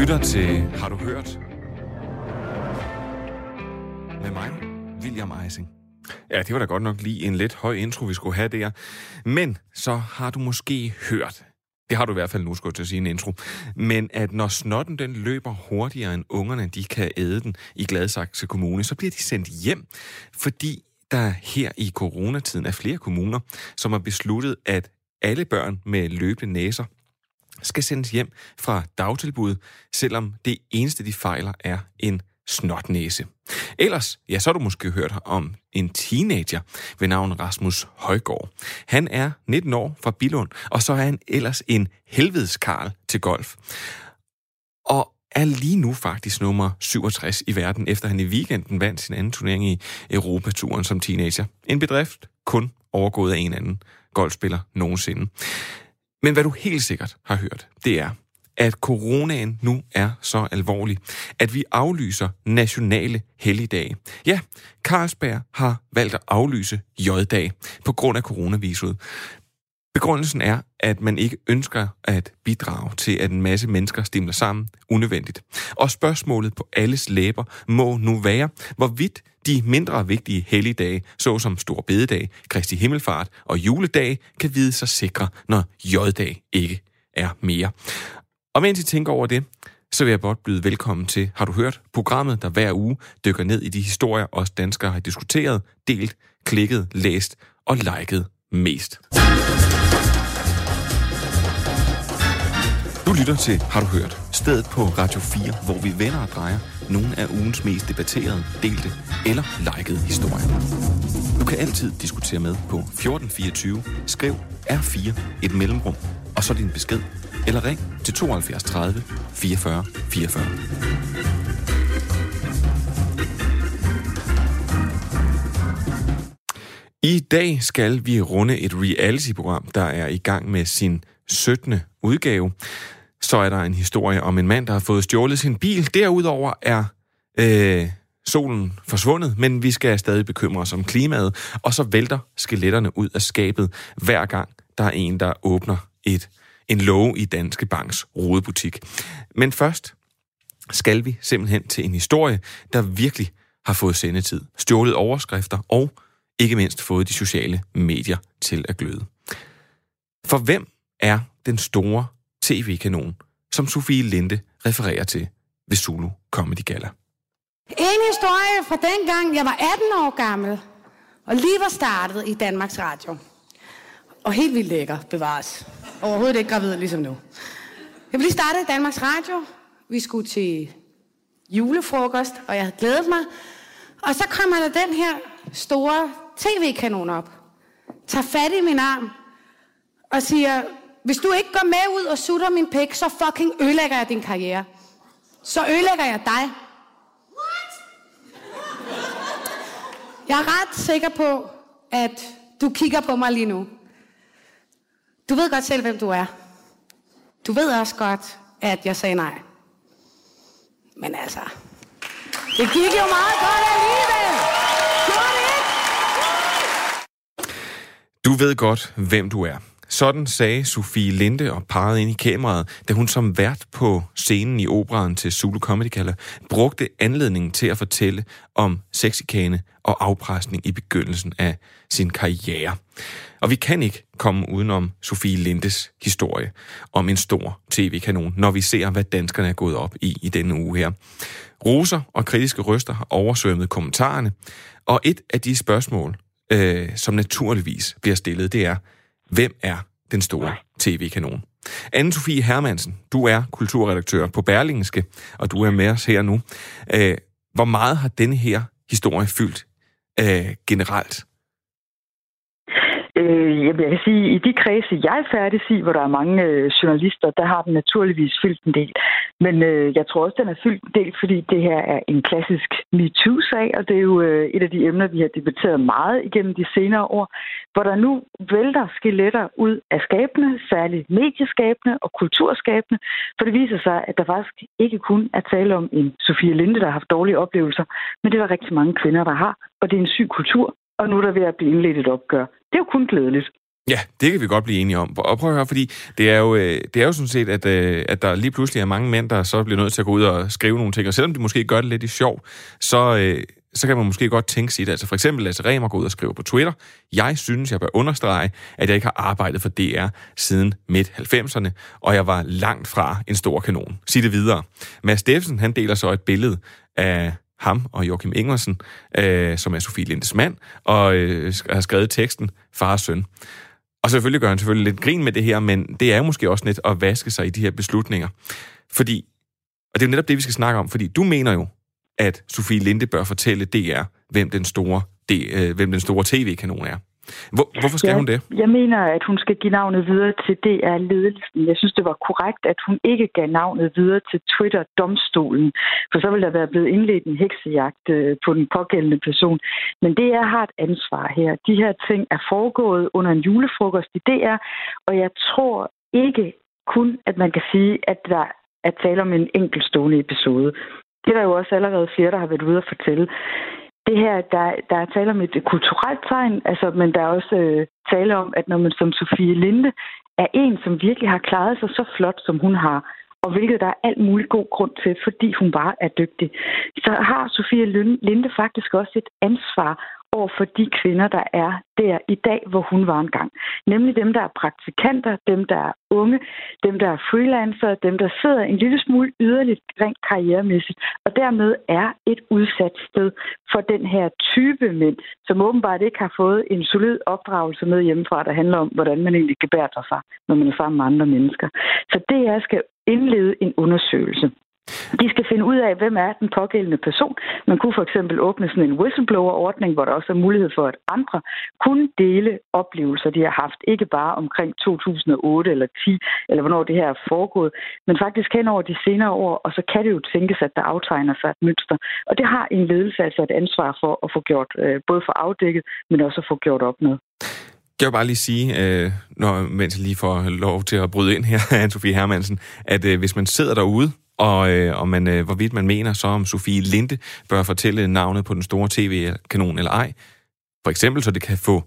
lytter til Har du hørt? Med mig, William Eising. Ja, det var da godt nok lige en lidt høj intro, vi skulle have der. Men så har du måske hørt, det har du i hvert fald nu, skulle til at sige en intro, men at når snotten den løber hurtigere end ungerne, de kan æde den i Gladsaxe Kommune, så bliver de sendt hjem, fordi der her i coronatiden er flere kommuner, som har besluttet, at alle børn med løbende næser skal sendes hjem fra dagtilbud, selvom det eneste, de fejler, er en snotnæse. Ellers, ja, så har du måske hørt om en teenager ved navn Rasmus Højgaard. Han er 19 år fra Bilund, og så er han ellers en helvedeskarl til golf. Og er lige nu faktisk nummer 67 i verden, efter han i weekenden vandt sin anden turnering i Europaturen som teenager. En bedrift kun overgået af en anden golfspiller nogensinde. Men hvad du helt sikkert har hørt, det er, at coronaen nu er så alvorlig, at vi aflyser nationale helligdage. Ja, Carlsberg har valgt at aflyse J-dag på grund af coronaviruset. Begrundelsen er, at man ikke ønsker at bidrage til, at en masse mennesker stimler sammen unødvendigt. Og spørgsmålet på alles læber må nu være, hvorvidt de mindre vigtige helligdage, såsom Stor Bededag, Kristi Himmelfart og Juledag, kan vide sig sikre, når J-dag ikke er mere. Og mens I tænker over det, så vil jeg blot byde velkommen til Har du hørt? Programmet, der hver uge dykker ned i de historier, os danskere har diskuteret, delt, klikket, læst og liket mest. Lytter til Har du hørt? Stedet på Radio 4, hvor vi vender og drejer nogle af ugens mest debatterede, delte eller likede historier. Du kan altid diskutere med på 1424. Skriv R4 et mellemrum, og så din besked. Eller ring til 72 30 44 44. I dag skal vi runde et reality-program, der er i gang med sin 17. udgave. Så er der en historie om en mand, der har fået stjålet sin bil. Derudover er øh, solen forsvundet, men vi skal stadig bekymre os om klimaet. Og så vælter skeletterne ud af skabet, hver gang der er en, der åbner et en låge i Danske Banks rodebutik. Men først skal vi simpelthen til en historie, der virkelig har fået sendetid, stjålet overskrifter og ikke mindst fået de sociale medier til at gløde. For hvem er den store tv-kanon, som Sofie Linde refererer til ved Zulu Comedy Gala? En historie fra dengang, jeg var 18 år gammel, og lige var startet i Danmarks Radio. Og helt vildt lækker, bevares. Overhovedet ikke gravid ligesom nu. Jeg blev lige startet i Danmarks Radio. Vi skulle til julefrokost, og jeg havde glædet mig. Og så kommer der den her store tv-kanon op. Tager fat i min arm og siger, hvis du ikke går med ud og sutter min pæk, så fucking ødelægger jeg din karriere. Så ødelægger jeg dig. What? Jeg er ret sikker på, at du kigger på mig lige nu. Du ved godt selv, hvem du er. Du ved også godt, at jeg sagde nej. Men altså, det gik jo meget godt alligevel. Gjorde det ikke? Du ved godt, hvem du er. Sådan sagde Sofie Linde og pegede ind i kameraet, da hun som vært på scenen i operaen til Zulu Comedy Gala brugte anledningen til at fortælle om sexikane og afpresning i begyndelsen af sin karriere. Og vi kan ikke komme udenom Sofie Lindes historie om en stor tv-kanon, når vi ser, hvad danskerne er gået op i i denne uge her. Roser og kritiske røster har oversvømmet kommentarerne, og et af de spørgsmål, øh, som naturligvis bliver stillet, det er, Hvem er den store tv-kanon? Anne-Sophie Hermansen, du er kulturredaktør på Berlingske, og du er med os her nu. Øh, hvor meget har denne her historie fyldt øh, generelt? Øh, jeg kan sige, at i de kredse, jeg er færdig i, hvor der er mange øh, journalister, der har den naturligvis fyldt en del. Men øh, jeg tror også, den er fyldt en del, fordi det her er en klassisk MeToo-sag, og det er jo øh, et af de emner, vi har debatteret meget igennem de senere år, hvor der nu vælter skeletter ud af skabene, særligt medieskabene og kulturskabene, for det viser sig, at der faktisk ikke kun er tale om en Sofie Linde, der har haft dårlige oplevelser, men det er der rigtig mange kvinder, der har, og det er en syg kultur, og nu er der ved at blive indledt et opgør. Det er jo kun glædeligt. Ja, det kan vi godt blive enige om. Og prøv at høre, fordi det er jo, øh, det er jo sådan set, at, øh, at der lige pludselig er mange mænd, der så bliver nødt til at gå ud og skrive nogle ting. Og selvom de måske gør det lidt i sjov, så, øh, så kan man måske godt tænke sig det. Altså for eksempel Lasse Remer går ud og skriver på Twitter, jeg synes, jeg bør understrege, at jeg ikke har arbejdet for DR siden midt-90'erne, og jeg var langt fra en stor kanon. Sig det videre. Mads Steffensen, han deler så et billede af ham og Joachim Ingersen, øh, som er Sofie Lindes mand, og øh, har skrevet teksten Far og Søn. Og selvfølgelig gør han selvfølgelig lidt grin med det her, men det er jo måske også lidt at vaske sig i de her beslutninger. Fordi, og det er jo netop det, vi skal snakke om, fordi du mener jo, at Sofie Linde bør fortælle DR, hvem den store, det, øh, hvem den store tv-kanon er. Hvor, hvorfor skal ja, hun det? Jeg mener, at hun skal give navnet videre til DR-ledelsen. Jeg synes, det var korrekt, at hun ikke gav navnet videre til Twitter-domstolen, for så ville der være blevet indledt en heksejagt øh, på den pågældende person. Men DR har et ansvar her. De her ting er foregået under en julefrokost i DR, og jeg tror ikke kun, at man kan sige, at der er tale om en enkeltstående episode. Det er der jo også allerede flere, der har været ude at fortælle det her, der, der er tale om et kulturelt tegn, altså, men der er også øh, tale om, at når man som Sofie Linde er en, som virkelig har klaret sig så flot, som hun har, og hvilket der er alt muligt god grund til, fordi hun bare er dygtig, så har Sofie Linde faktisk også et ansvar over for de kvinder, der er der i dag, hvor hun var engang. Nemlig dem, der er praktikanter, dem, der er unge, dem, der er freelancer, dem, der sidder en lille smule yderligt rent karrieremæssigt, og dermed er et udsat sted for den her type mænd, som åbenbart ikke har fået en solid opdragelse med hjemmefra, der handler om, hvordan man egentlig gebærer sig, når man er sammen med andre mennesker. Så det er skal indlede en undersøgelse. De skal finde ud af, hvem er den pågældende person. Man kunne for eksempel åbne sådan en whistleblower-ordning, hvor der også er mulighed for, at andre kunne dele oplevelser, de har haft. Ikke bare omkring 2008 eller 10, eller hvornår det her er foregået, men faktisk hen over de senere år, og så kan det jo tænkes, at der aftegner sig et mønster. Og det har en ledelse altså et ansvar for at få gjort, øh, både for afdækket, men også at få gjort op med. Jeg vil bare lige sige, øh, når, mens jeg lige får lov til at bryde ind her, Anne-Sophie Hermansen, at øh, hvis man sidder derude og, øh, og man, øh, hvorvidt man mener så, om Sofie Linde bør fortælle navnet på den store tv-kanon eller ej. For eksempel, så det kan få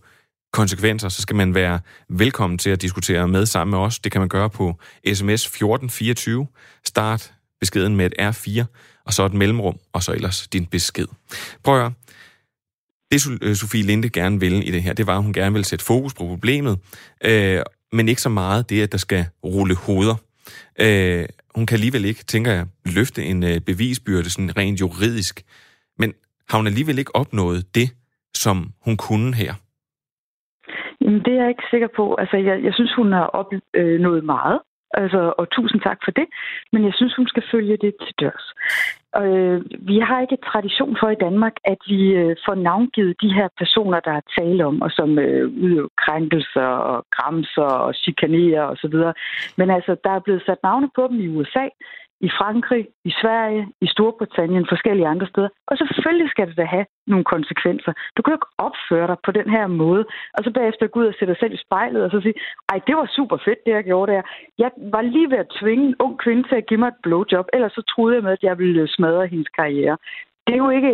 konsekvenser, så skal man være velkommen til at diskutere med sammen med os. Det kan man gøre på sms 1424. Start beskeden med et R4, og så et mellemrum, og så ellers din besked. Prøv at høre. Det øh, Sofie Linde gerne ville i det her, det var, at hun gerne ville sætte fokus på problemet, øh, men ikke så meget det, at der skal rulle hoveder. Øh, hun kan alligevel ikke, tænker jeg, løfte en øh, bevisbyrde sådan rent juridisk. Men har hun alligevel ikke opnået det, som hun kunne her? Jamen, det er jeg ikke sikker på. Altså, jeg, jeg synes, hun har opnået øh, meget. Altså, og tusind tak for det. Men jeg synes, hun skal følge det til dørs. Øh, vi har ikke tradition for i Danmark, at vi øh, får navngivet de her personer, der er tale om, og som øh, udøver krænkelser og græmser og chikanerer osv. Men altså, der er blevet sat navne på dem i USA, i Frankrig, i Sverige, i Storbritannien, forskellige andre steder. Og selvfølgelig skal det da have nogle konsekvenser. Du kan jo ikke opføre dig på den her måde, og så bagefter gå ud og sætte dig selv i spejlet og så sige, ej, det var super fedt, det jeg gjorde der. Jeg var lige ved at tvinge en ung kvinde til at give mig et blowjob, ellers så troede jeg med, at jeg ville smadre hendes karriere det er jo ikke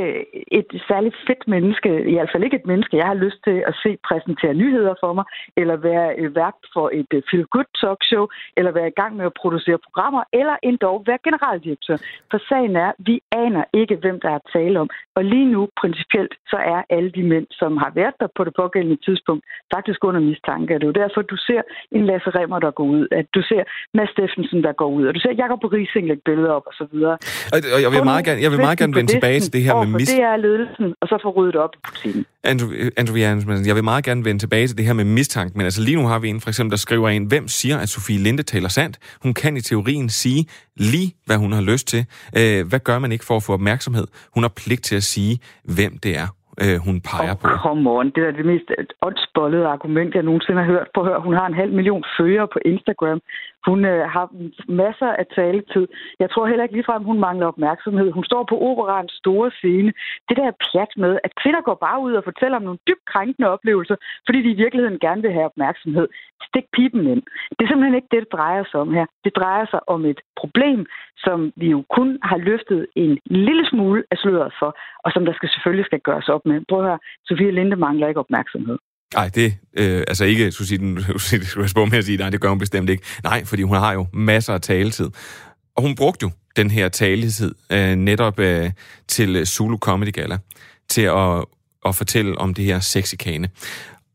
et særligt fedt menneske, i hvert fald ikke et menneske, jeg har lyst til at se præsentere nyheder for mig, eller være vært for et øh, feel-good talk show, eller være i gang med at producere programmer, eller endda være generaldirektør. For sagen er, vi aner ikke, hvem der er tale om. Og lige nu, principielt, så er alle de mænd, som har været der på det pågældende tidspunkt, faktisk under mistanke. Det er jo derfor, du ser en Lasse Remmer, der går ud, at du ser Mads Steffensen, der går ud, og du ser Jacob Rising lægge billeder op, og så videre. Og jeg vil meget gerne, jeg vil meget gerne vende tilbage til det her med mis... det er ledelsen, og så få ryddet op i butikken. Andrew, Andrew Jansen, jeg vil meget gerne vende tilbage til det her med mistanke, men altså lige nu har vi en, for eksempel, der skriver en, hvem siger, at Sofie Linde taler sandt? Hun kan i teorien sige lige, hvad hun har lyst til. Øh, hvad gør man ikke for at få opmærksomhed? Hun har pligt til at sige, hvem det er, øh, hun peger oh, på. Come on, det er det mest åndsbollede argument, jeg nogensinde har hørt. på at høre, hun har en halv million følgere på Instagram. Hun øh, har masser af taletid. Jeg tror heller ikke ligefrem, hun mangler opmærksomhed. Hun står på operans store scene. Det der pjat med, at kvinder går bare ud og fortæller om nogle dybt krænkende oplevelser, fordi de i virkeligheden gerne vil have opmærksomhed. Stik pipen ind. Det er simpelthen ikke det, det drejer sig om her. Det drejer sig om et problem, som vi jo kun har løftet en lille smule af sløret for, og som der skal selvfølgelig skal gøres op med. Prøv at høre, Sofie Linde mangler ikke opmærksomhed. Nej, det øh, altså ikke, skulle sige, den, skulle jeg spørge med at sige, nej, det gør hun bestemt ikke. Nej, fordi hun har jo masser af taletid. Og hun brugte jo den her taletid øh, netop øh, til øh, Zulu Comedy Gala, til at, at fortælle om det her sexikane.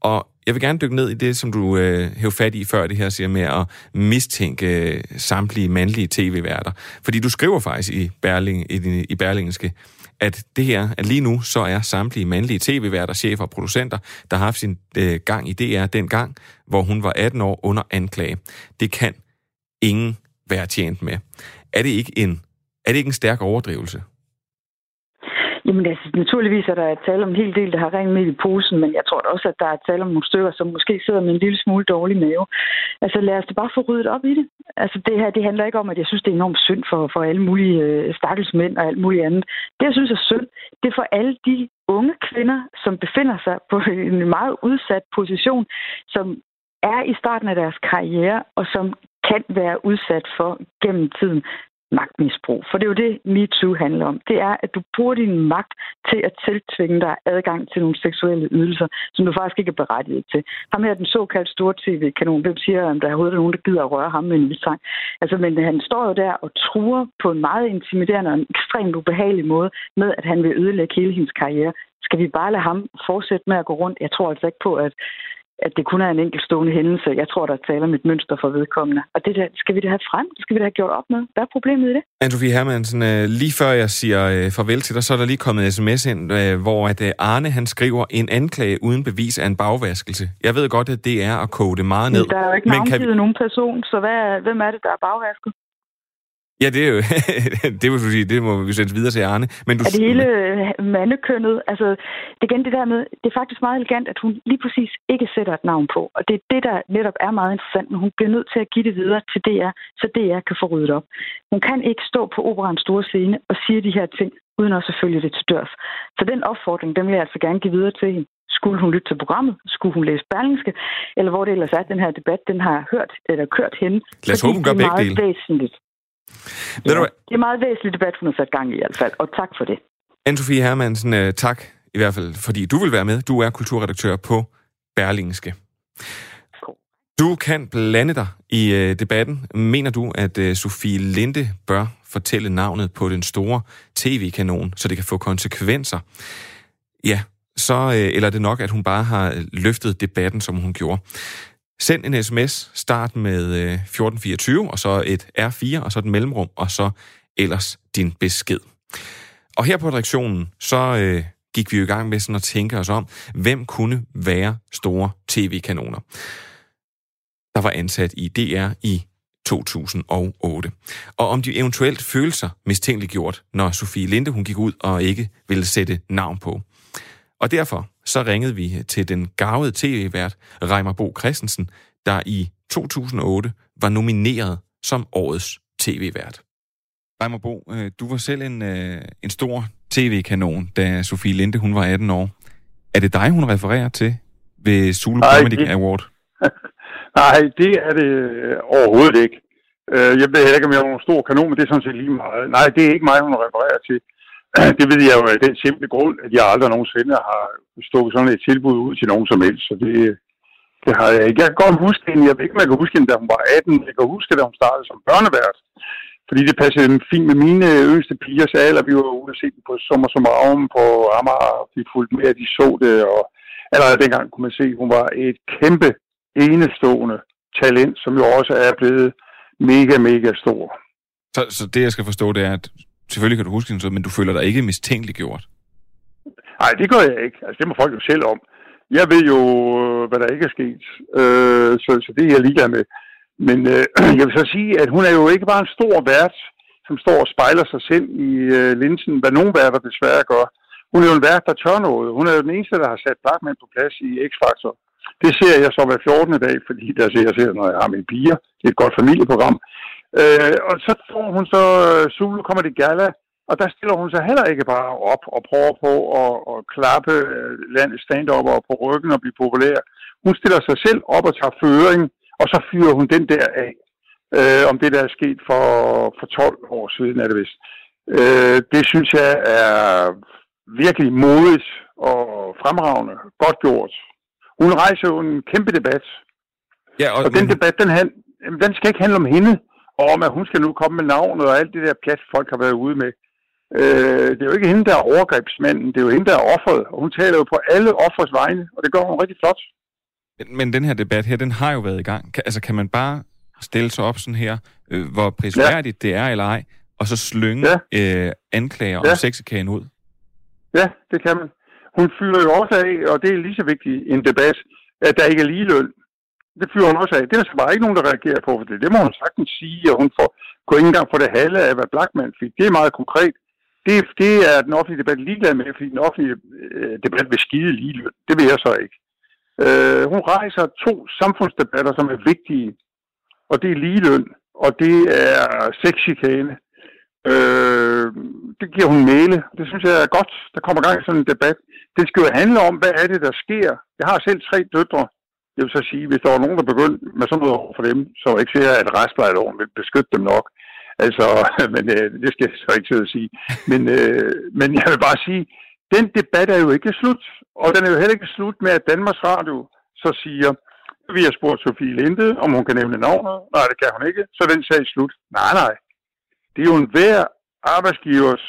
Og jeg vil gerne dykke ned i det, som du øh, hævde fat i før det her, siger med at mistænke øh, samtlige mandlige tv-værter. Fordi du skriver faktisk i, Berling, i, i Berlingske, at det her, at lige nu, så er samtlige mandlige tv-værter, chefer og producenter, der har haft sin øh, gang i DR den gang, hvor hun var 18 år under anklage. Det kan ingen være tjent med. Er det ikke en, er det ikke en stærk overdrivelse? Jamen altså, naturligvis er der tale om en hel del, der har rent med i posen, men jeg tror også, at der er tale om nogle stykker, som måske sidder med en lille smule dårlig mave. Altså lad os da bare få ryddet op i det. Altså det her, det handler ikke om, at jeg synes, det er enormt synd for, for alle mulige øh, stakkelsmænd og alt muligt andet. Det, jeg synes er synd, det er for alle de unge kvinder, som befinder sig på en meget udsat position, som er i starten af deres karriere, og som kan være udsat for gennem tiden magtmisbrug. For det er jo det, MeToo handler om. Det er, at du bruger din magt til at tiltvinge dig adgang til nogle seksuelle ydelser, som du faktisk ikke er berettiget til. Ham her, den såkaldte store tv-kanon, hvem siger, om der er overhovedet nogen, der gider at røre ham med en mistanke. Altså, men han står jo der og truer på en meget intimiderende og en ekstremt ubehagelig måde med, at han vil ødelægge hele hendes karriere. Skal vi bare lade ham fortsætte med at gå rundt? Jeg tror altså ikke på, at at det kun er en enkeltstående hændelse. Jeg tror, der taler om et mønster for vedkommende. Og det der, skal vi det have frem? Det skal vi det have gjort op med? Hvad er problemet i det? Anne-Sophie Hermansen, øh, lige før jeg siger øh, farvel til dig, så er der lige kommet sms ind, øh, hvor at Arne han skriver en anklage uden bevis af en bagvaskelse. Jeg ved godt, at det er at koge det meget ned. Men der er jo ikke navngivet vi... nogen person, så hvad, hvem er det, der er bagvasket? Ja, det er jo, det vil du sige, det må vi sætte videre til Arne. Men du... Er det hele mandekønnet? Altså, det igen det der med, det er faktisk meget elegant, at hun lige præcis ikke sætter et navn på. Og det er det, der netop er meget interessant, men hun bliver nødt til at give det videre til DR, så DR kan få ryddet op. Hun kan ikke stå på operans store scene og sige de her ting, uden også at følge det til dørs. Så den opfordring, den vil jeg altså gerne give videre til hende. Skulle hun lytte til programmet? Skulle hun læse Berlingske? Eller hvor det ellers er, den her debat, den har hørt eller kørt hende. Lad os håbe, hun gør begge dele. Væsentligt. Ja, det er meget væsentligt debat, hun har sat gang i i hvert fald, og tak for det. Anne-Sophie Hermansen, øh, tak i hvert fald, fordi du vil være med. Du er kulturredaktør på Berlingske. Du kan blande dig i øh, debatten. Mener du, at øh, Sofie Linde bør fortælle navnet på den store tv-kanon, så det kan få konsekvenser? Ja, så eller er det nok, at hun bare har løftet debatten, som hun gjorde. Send en sms, start med øh, 1424, og så et R4, og så et mellemrum, og så ellers din besked. Og her på redaktionen, så øh, gik vi jo i gang med sådan at tænke os om, hvem kunne være store tv-kanoner, der var ansat i DR i 2008. Og om de eventuelt følte sig mistænkeliggjort, når Sofie Linde hun gik ud og ikke ville sætte navn på. Og derfor så ringede vi til den gavede tv-vært Reimer Bo Christensen, der i 2008 var nomineret som årets tv-vært. Reimer Bo, øh, du var selv en, øh, en stor tv-kanon, da Sofie Linde hun var 18 år. Er det dig, hun refererer til ved Zulu Nej, Comedy det... Award? Nej, det er det øh, overhovedet ikke. Jeg ved heller ikke, om jeg er en stor kanon, men det er sådan set lige meget. Nej, det er ikke mig, hun refererer til. det ved jeg jo af den simple grund, at jeg aldrig nogensinde har stukket sådan et tilbud ud til nogen som helst. Så det, det har jeg ikke. Jeg kan godt huske hende. Jeg ved ikke, om jeg kan huske hende, da hun var 18. Jeg kan huske, da hun startede som børnevært. Fordi det passede fint med mine yngste pigers alder. Vi var ude og se på sommer som om på Amager. Vi fulgte med, at de så det. Og allerede dengang kunne man se, at hun var et kæmpe, enestående talent, som jo også er blevet mega, mega stor. Så, så det, jeg skal forstå, det er, at selvfølgelig kan du huske hende, men du føler dig ikke mistænkeliggjort? Nej, det gør jeg ikke. Altså, det må folk jo selv om. Jeg ved jo, øh, hvad der ikke er sket, øh, så, så det er jeg ligeglad med. Men øh, jeg vil så sige, at hun er jo ikke bare en stor vært, som står og spejler sig selv i øh, linsen, hvad nogen værter desværre gør. Hun er jo en vært, der tør noget. Hun er jo den eneste, der har sat Blackman på plads i X-Factor. Det ser jeg så hver 14. dag, fordi der ser jeg ser, når jeg har mine piger. Det er et godt familieprogram. Øh, og så får hun så, øh, Zulu kommer det gala, og der stiller hun sig heller ikke bare op og prøver på at, at klappe øh, landets stand og på ryggen og blive populær. Hun stiller sig selv op og tager føring, og så fyrer hun den der af. Øh, om det, der er sket for, for 12 år siden, er det vist. Øh, det synes jeg er virkelig modigt og fremragende, godt gjort. Hun rejser jo en kæmpe debat. Ja, og, og den men... debat, den, han, den skal ikke handle om hende, om at hun skal nu komme med navnet og alt det der pjat, folk har været ude med. Øh, det er jo ikke hende, der er overgrebsmanden, det er jo hende, der er offeret. Og hun taler jo på alle offers vegne, og det gør hun rigtig flot. Men den her debat her, den har jo været i gang. Kan, altså, kan man bare stille sig op sådan her, øh, hvor prisværdigt ja. det er eller ej, og så slynge ja. øh, anklager ja. om sexikagen ud? Ja, det kan man. Hun fylder jo også af, og det er lige så vigtigt en debat, at der ikke er ligeløn. Det fyrer hun også af. Det er der bare ikke nogen, der reagerer på, for det, det må hun sagtens sige, og hun får, går ikke engang for det halve af, hvad Blackman fik. Det er meget konkret. Det, det er den offentlige debat ligeglad med, fordi den offentlige øh, debat vil skide ligeløn. Det vil jeg så ikke. Øh, hun rejser to samfundsdebatter, som er vigtige, og det er ligeløn, og det er sexchikane. Øh, det giver hun male. Det synes jeg er godt. Der kommer gang i sådan en debat. Det skal jo handle om, hvad er det, der sker. Jeg har selv tre døtre. Det vil så sige, hvis der var nogen, der begyndte med sådan noget over for dem, så var jeg ikke sikkert, at retsplejeloven ville beskytte dem nok. Altså, men øh, det skal jeg så ikke sidde at sige. Men, øh, men jeg vil bare sige, den debat er jo ikke slut. Og den er jo heller ikke slut med, at Danmarks Radio så siger, vi har spurgt Sofie Linde, om hun kan nævne navnet. Nej, det kan hun ikke. Så den sag slut. Nej, nej. Det er jo en hver arbejdsgivers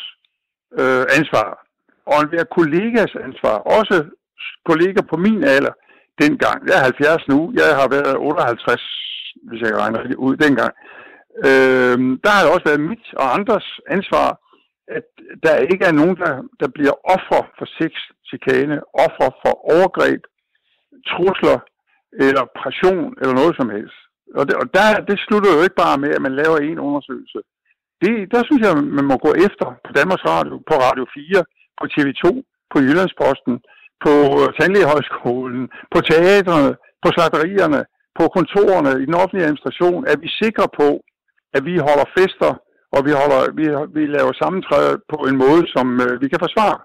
øh, ansvar. Og en hver kollegas ansvar. Også kolleger på min alder dengang. Jeg er 70 nu. Jeg har været 58, hvis jeg regner det ud dengang. Øh, der har det også været mit og andres ansvar, at der ikke er nogen, der, der bliver offer for sex, chikane, offer for overgreb, trusler eller pression eller noget som helst. Og, det, og der, det slutter jo ikke bare med, at man laver en undersøgelse. Det, der synes jeg, man må gå efter på Danmarks Radio, på Radio 4, på TV2, på Jyllandsposten, på Tandlægehøjskolen, på teatrene, på slagterierne, på kontorerne, i den offentlige administration, at vi er sikre på, at vi holder fester, og vi, holder, vi, vi laver sammentræde på en måde, som øh, vi kan forsvare.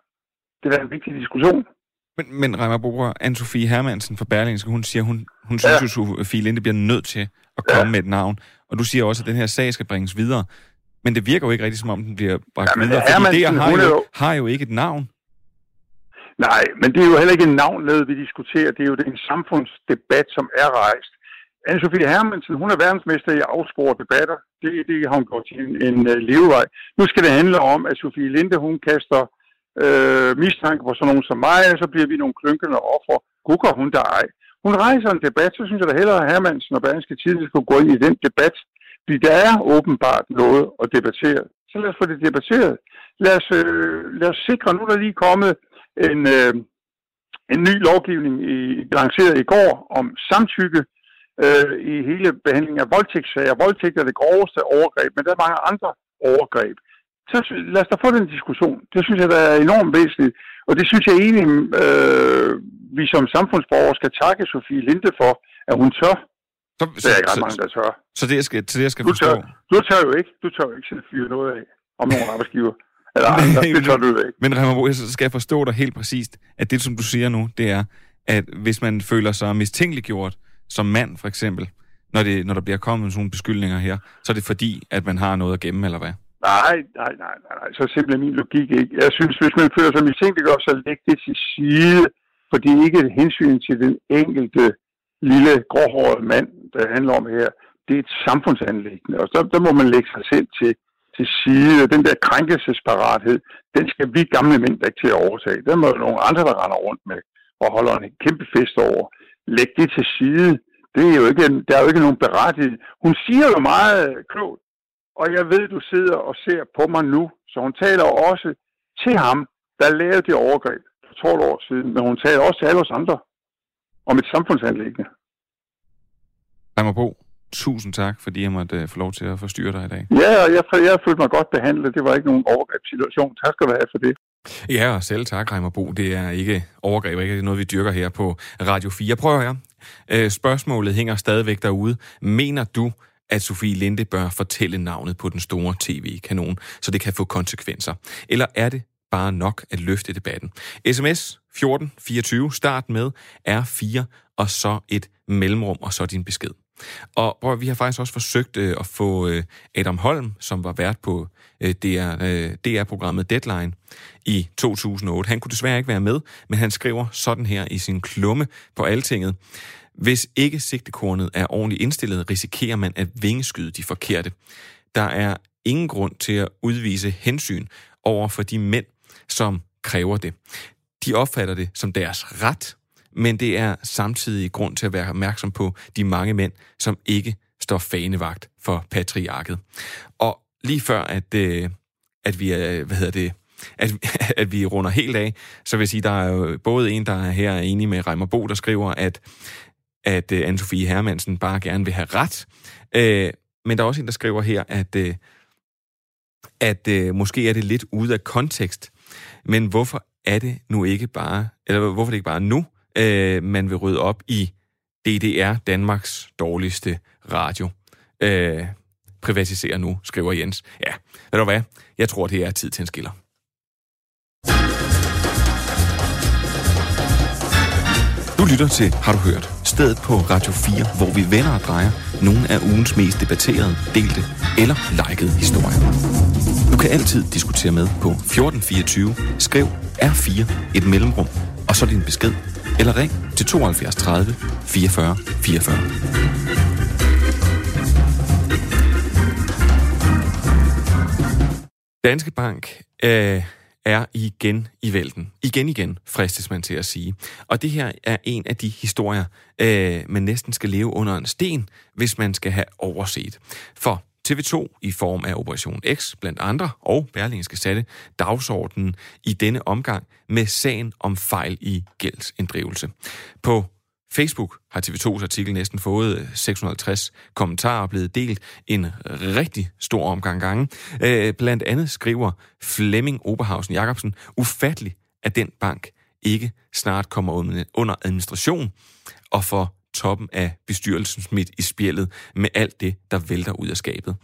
Det er en vigtig diskussion. Men, men Reimer Boger, Anne-Sophie Hermansen fra Berlingske, hun siger, hun, hun synes, ja. at Sofie Linde bliver nødt til at komme ja. med et navn. Og du siger også, at den her sag skal bringes videre. Men det virker jo ikke rigtig, som om den bliver bragt ja, videre, fordi det har jo, har jo ikke et navn. Nej, men det er jo heller ikke en navnled, vi diskuterer. Det er jo en samfundsdebat, som er rejst. Anne-Sophie Hermansen, hun er verdensmester i afspore debatter. Det, det har hun gjort til en, en uh, levevej. Nu skal det handle om, at Sofie Linde, hun kaster øh, mistanke på sådan nogen som mig, og så bliver vi nogle klønkende offer. Gukker hun der ej. Hun rejser en debat, så synes jeg da hellere, at Hermansen og Berlingske Tid skulle gå ind i den debat. Fordi der er åbenbart noget at debattere. Så lad os få det debatteret. Lad os, øh, lad os sikre, nu er der lige kommet en, øh, en ny lovgivning i, lanceret i går om samtykke øh, i hele behandlingen af voldtægtssager. Voldtægt er det groveste overgreb, men der er mange andre overgreb. Så lad os da få den diskussion. Det synes jeg, der er enormt væsentligt. Og det synes jeg egentlig, øh, vi som samfundsborgere skal takke Sofie Linde for, at hun tør. Så, det er ikke ret så, mange, der tør. Så det, jeg skal, så det, jeg skal du forstå... Tør, du tør jo ikke. Du tør jo ikke at fyre noget af om nogle arbejdsgiver. Eller andre. det tør du ikke. Men Remmerbo, så skal jeg forstå dig helt præcist, at det, som du siger nu, det er, at hvis man føler sig mistænkeliggjort, som mand for eksempel, når, det, når der bliver kommet sådan nogle beskyldninger her, så er det fordi, at man har noget at gemme, eller hvad? Nej, nej, nej, nej, nej. så simpelthen min logik ikke. Jeg synes, hvis man føler sig mistænkeliggjort, så læg det til side, for det er ikke et hensyn til den enkelte lille gråhårede mand, der handler om her. Det er et samfundsanlæggende, og så der må man lægge sig selv til, til side. Den der krænkelsesparathed, den skal vi gamle mænd ikke til at overtage. Den må jo nogle andre, der render rundt med og holder en kæmpe fest over. Læg det til side. Det er jo ikke, der er jo ikke nogen berettiget. Hun siger jo meget klogt, og jeg ved, du sidder og ser på mig nu, så hun taler også til ham, der lavede det overgreb for 12 år siden, men hun taler også til alle os andre om et samfundsanlæggende. mig på. Tusind tak, fordi jeg måtte uh, få lov til at forstyrre dig i dag. Ja, og jeg, jeg følte mig godt behandlet. Det var ikke nogen overgrebssituation. Tak skal du have for det. Ja, og selv tak, Reimer Bo. Det er ikke overgreb, ikke det er noget, vi dyrker her på Radio 4. Prøv her. Uh, spørgsmålet hænger stadigvæk derude. Mener du, at Sofie Linde bør fortælle navnet på den store tv-kanon, så det kan få konsekvenser? Eller er det bare nok at løfte debatten? SMS 1424, start med R4, og så et mellemrum, og så din besked. Og prøv, vi har faktisk også forsøgt øh, at få øh, Adam Holm, som var vært på øh, DR, øh, DR-programmet Deadline i 2008. Han kunne desværre ikke være med, men han skriver sådan her i sin klumme på Altinget. Hvis ikke sigtekornet er ordentligt indstillet, risikerer man at vingeskyde de forkerte. Der er ingen grund til at udvise hensyn over for de mænd, som kræver det. De opfatter det som deres ret, men det er samtidig grund til at være opmærksom på de mange mænd, som ikke står fanevagt for patriarket. Og lige før, at, øh, at vi er, hvad hedder det, at, at vi runder helt af, så vil jeg sige, der er jo både en, der er her enig med Reimer Bo, der skriver, at, at uh, Anne-Sophie Hermansen bare gerne vil have ret. Uh, men der er også en, der skriver her, at, øh, at måske er det lidt ude af kontekst, men hvorfor er det nu ikke bare, eller hvorfor er det ikke bare nu, øh, man vil rydde op i DDR, Danmarks dårligste radio? Øh, privatisere nu, skriver Jens. Ja, ved du hvad? Jeg tror, det er tid til en skiller. Du lytter til Har du hørt? Stedet på Radio 4, hvor vi vender og drejer nogle af ugens mest debatterede, delte eller likede historier. Du kan altid diskutere med på 1424. Skriv R4 et mellemrum, og så din besked. Eller ring til 72 30 44 44. Danske Bank er er igen i vælten. Igen igen, fristes man til at sige. Og det her er en af de historier, øh, man næsten skal leve under en sten, hvis man skal have overset. For TV2 i form af Operation X blandt andre, og Berlingske satte dagsordenen i denne omgang med sagen om fejl i gældsinddrivelse. På Facebook har TV2's artikel næsten fået øh, 650 kommentarer og blevet delt en rigtig stor omgang gange. Øh, blandt andet skriver Flemming Oberhausen Jacobsen, ufatteligt, at den bank ikke snart kommer under administration og får toppen af bestyrelsen smidt i spjældet med alt det, der vælter ud af skabet.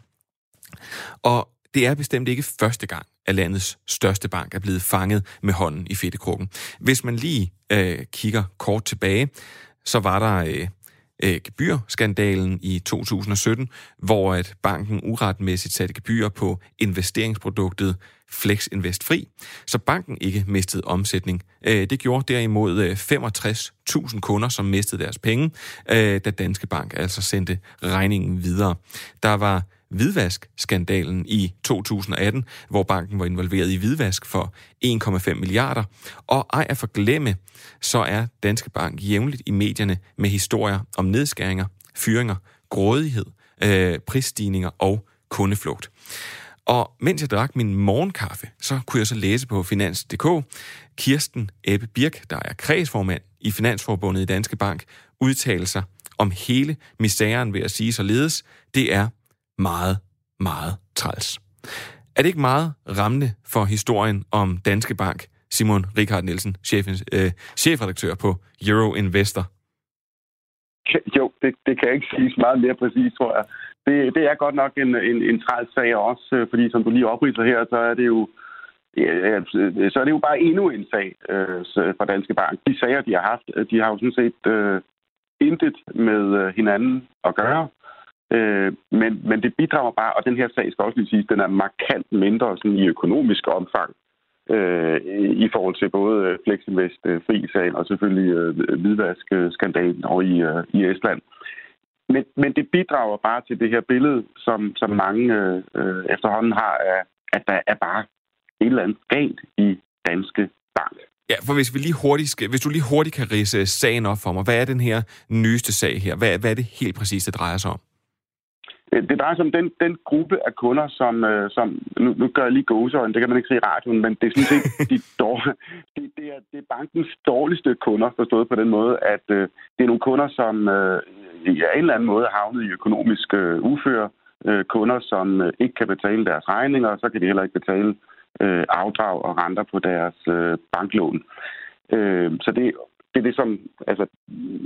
Og det er bestemt ikke første gang, at landets største bank er blevet fanget med hånden i fedtekrukken. Hvis man lige øh, kigger kort tilbage, så var der øh, øh, gebyrskandalen i 2017, hvor at banken uretmæssigt satte gebyr på investeringsproduktet Flex Invest Fri, så banken ikke mistede omsætning. Øh, det gjorde derimod øh, 65.000 kunder, som mistede deres penge, øh, da Danske Bank altså sendte regningen videre. Der var hvidvask-skandalen i 2018, hvor banken var involveret i hvidvask for 1,5 milliarder. Og ej at forglemme, så er Danske Bank jævnligt i medierne med historier om nedskæringer, fyringer, grådighed, øh, prisstigninger og kundeflugt. Og mens jeg drak min morgenkaffe, så kunne jeg så læse på Finans.dk, Kirsten Ebbe Birk, der er kredsformand i Finansforbundet i Danske Bank, udtaler sig om hele misæren ved at sige således, det er meget, meget træls. Er det ikke meget rammende for historien om Danske Bank, Simon Richard Nielsen, chef, øh, chefredaktør på Euro Investor? Jo, det, det kan jeg ikke sige meget mere præcist, tror jeg. Det, det er godt nok en, en, en træls sag også, øh, fordi som du lige opridser her, så er det jo Ja, så er det jo bare endnu en sag øh, for Danske Bank. De sager, de har haft, øh, de har jo sådan set øh, intet med øh, hinanden at gøre. Øh, men, men det bidrager bare, og den her sag skal også lige sige, den er markant mindre sådan i økonomisk omfang øh, i forhold til både øh, Flexinvest øh, fri-sagen og selvfølgelig øh, hvidvask-skandalen over i, øh, i Estland. Men, men det bidrager bare til det her billede, som, som mange øh, øh, efterhånden har, af, at der er bare et eller andet galt i Danske Bank. Ja, for hvis, vi lige hurtigt skal, hvis du lige hurtigt kan rise sagen op for mig, hvad er den her nyeste sag her? Hvad, hvad er det helt præcis, det drejer sig om? Øh, det drejer sig om den, den gruppe af kunder, som, øh, som nu, nu gør jeg lige gåsøjne, det kan man ikke se i radioen, men det er sådan set de dårlige, det, det, er, det er bankens dårligste kunder, forstået på den måde, at øh, det er nogle kunder, som øh, i en eller anden måde er havnet i økonomisk øh, uføre, øh, kunder, som øh, ikke kan betale deres regninger, og så kan de heller ikke betale øh, afdrag og renter på deres øh, banklån. Øh, så det, det er det, som altså,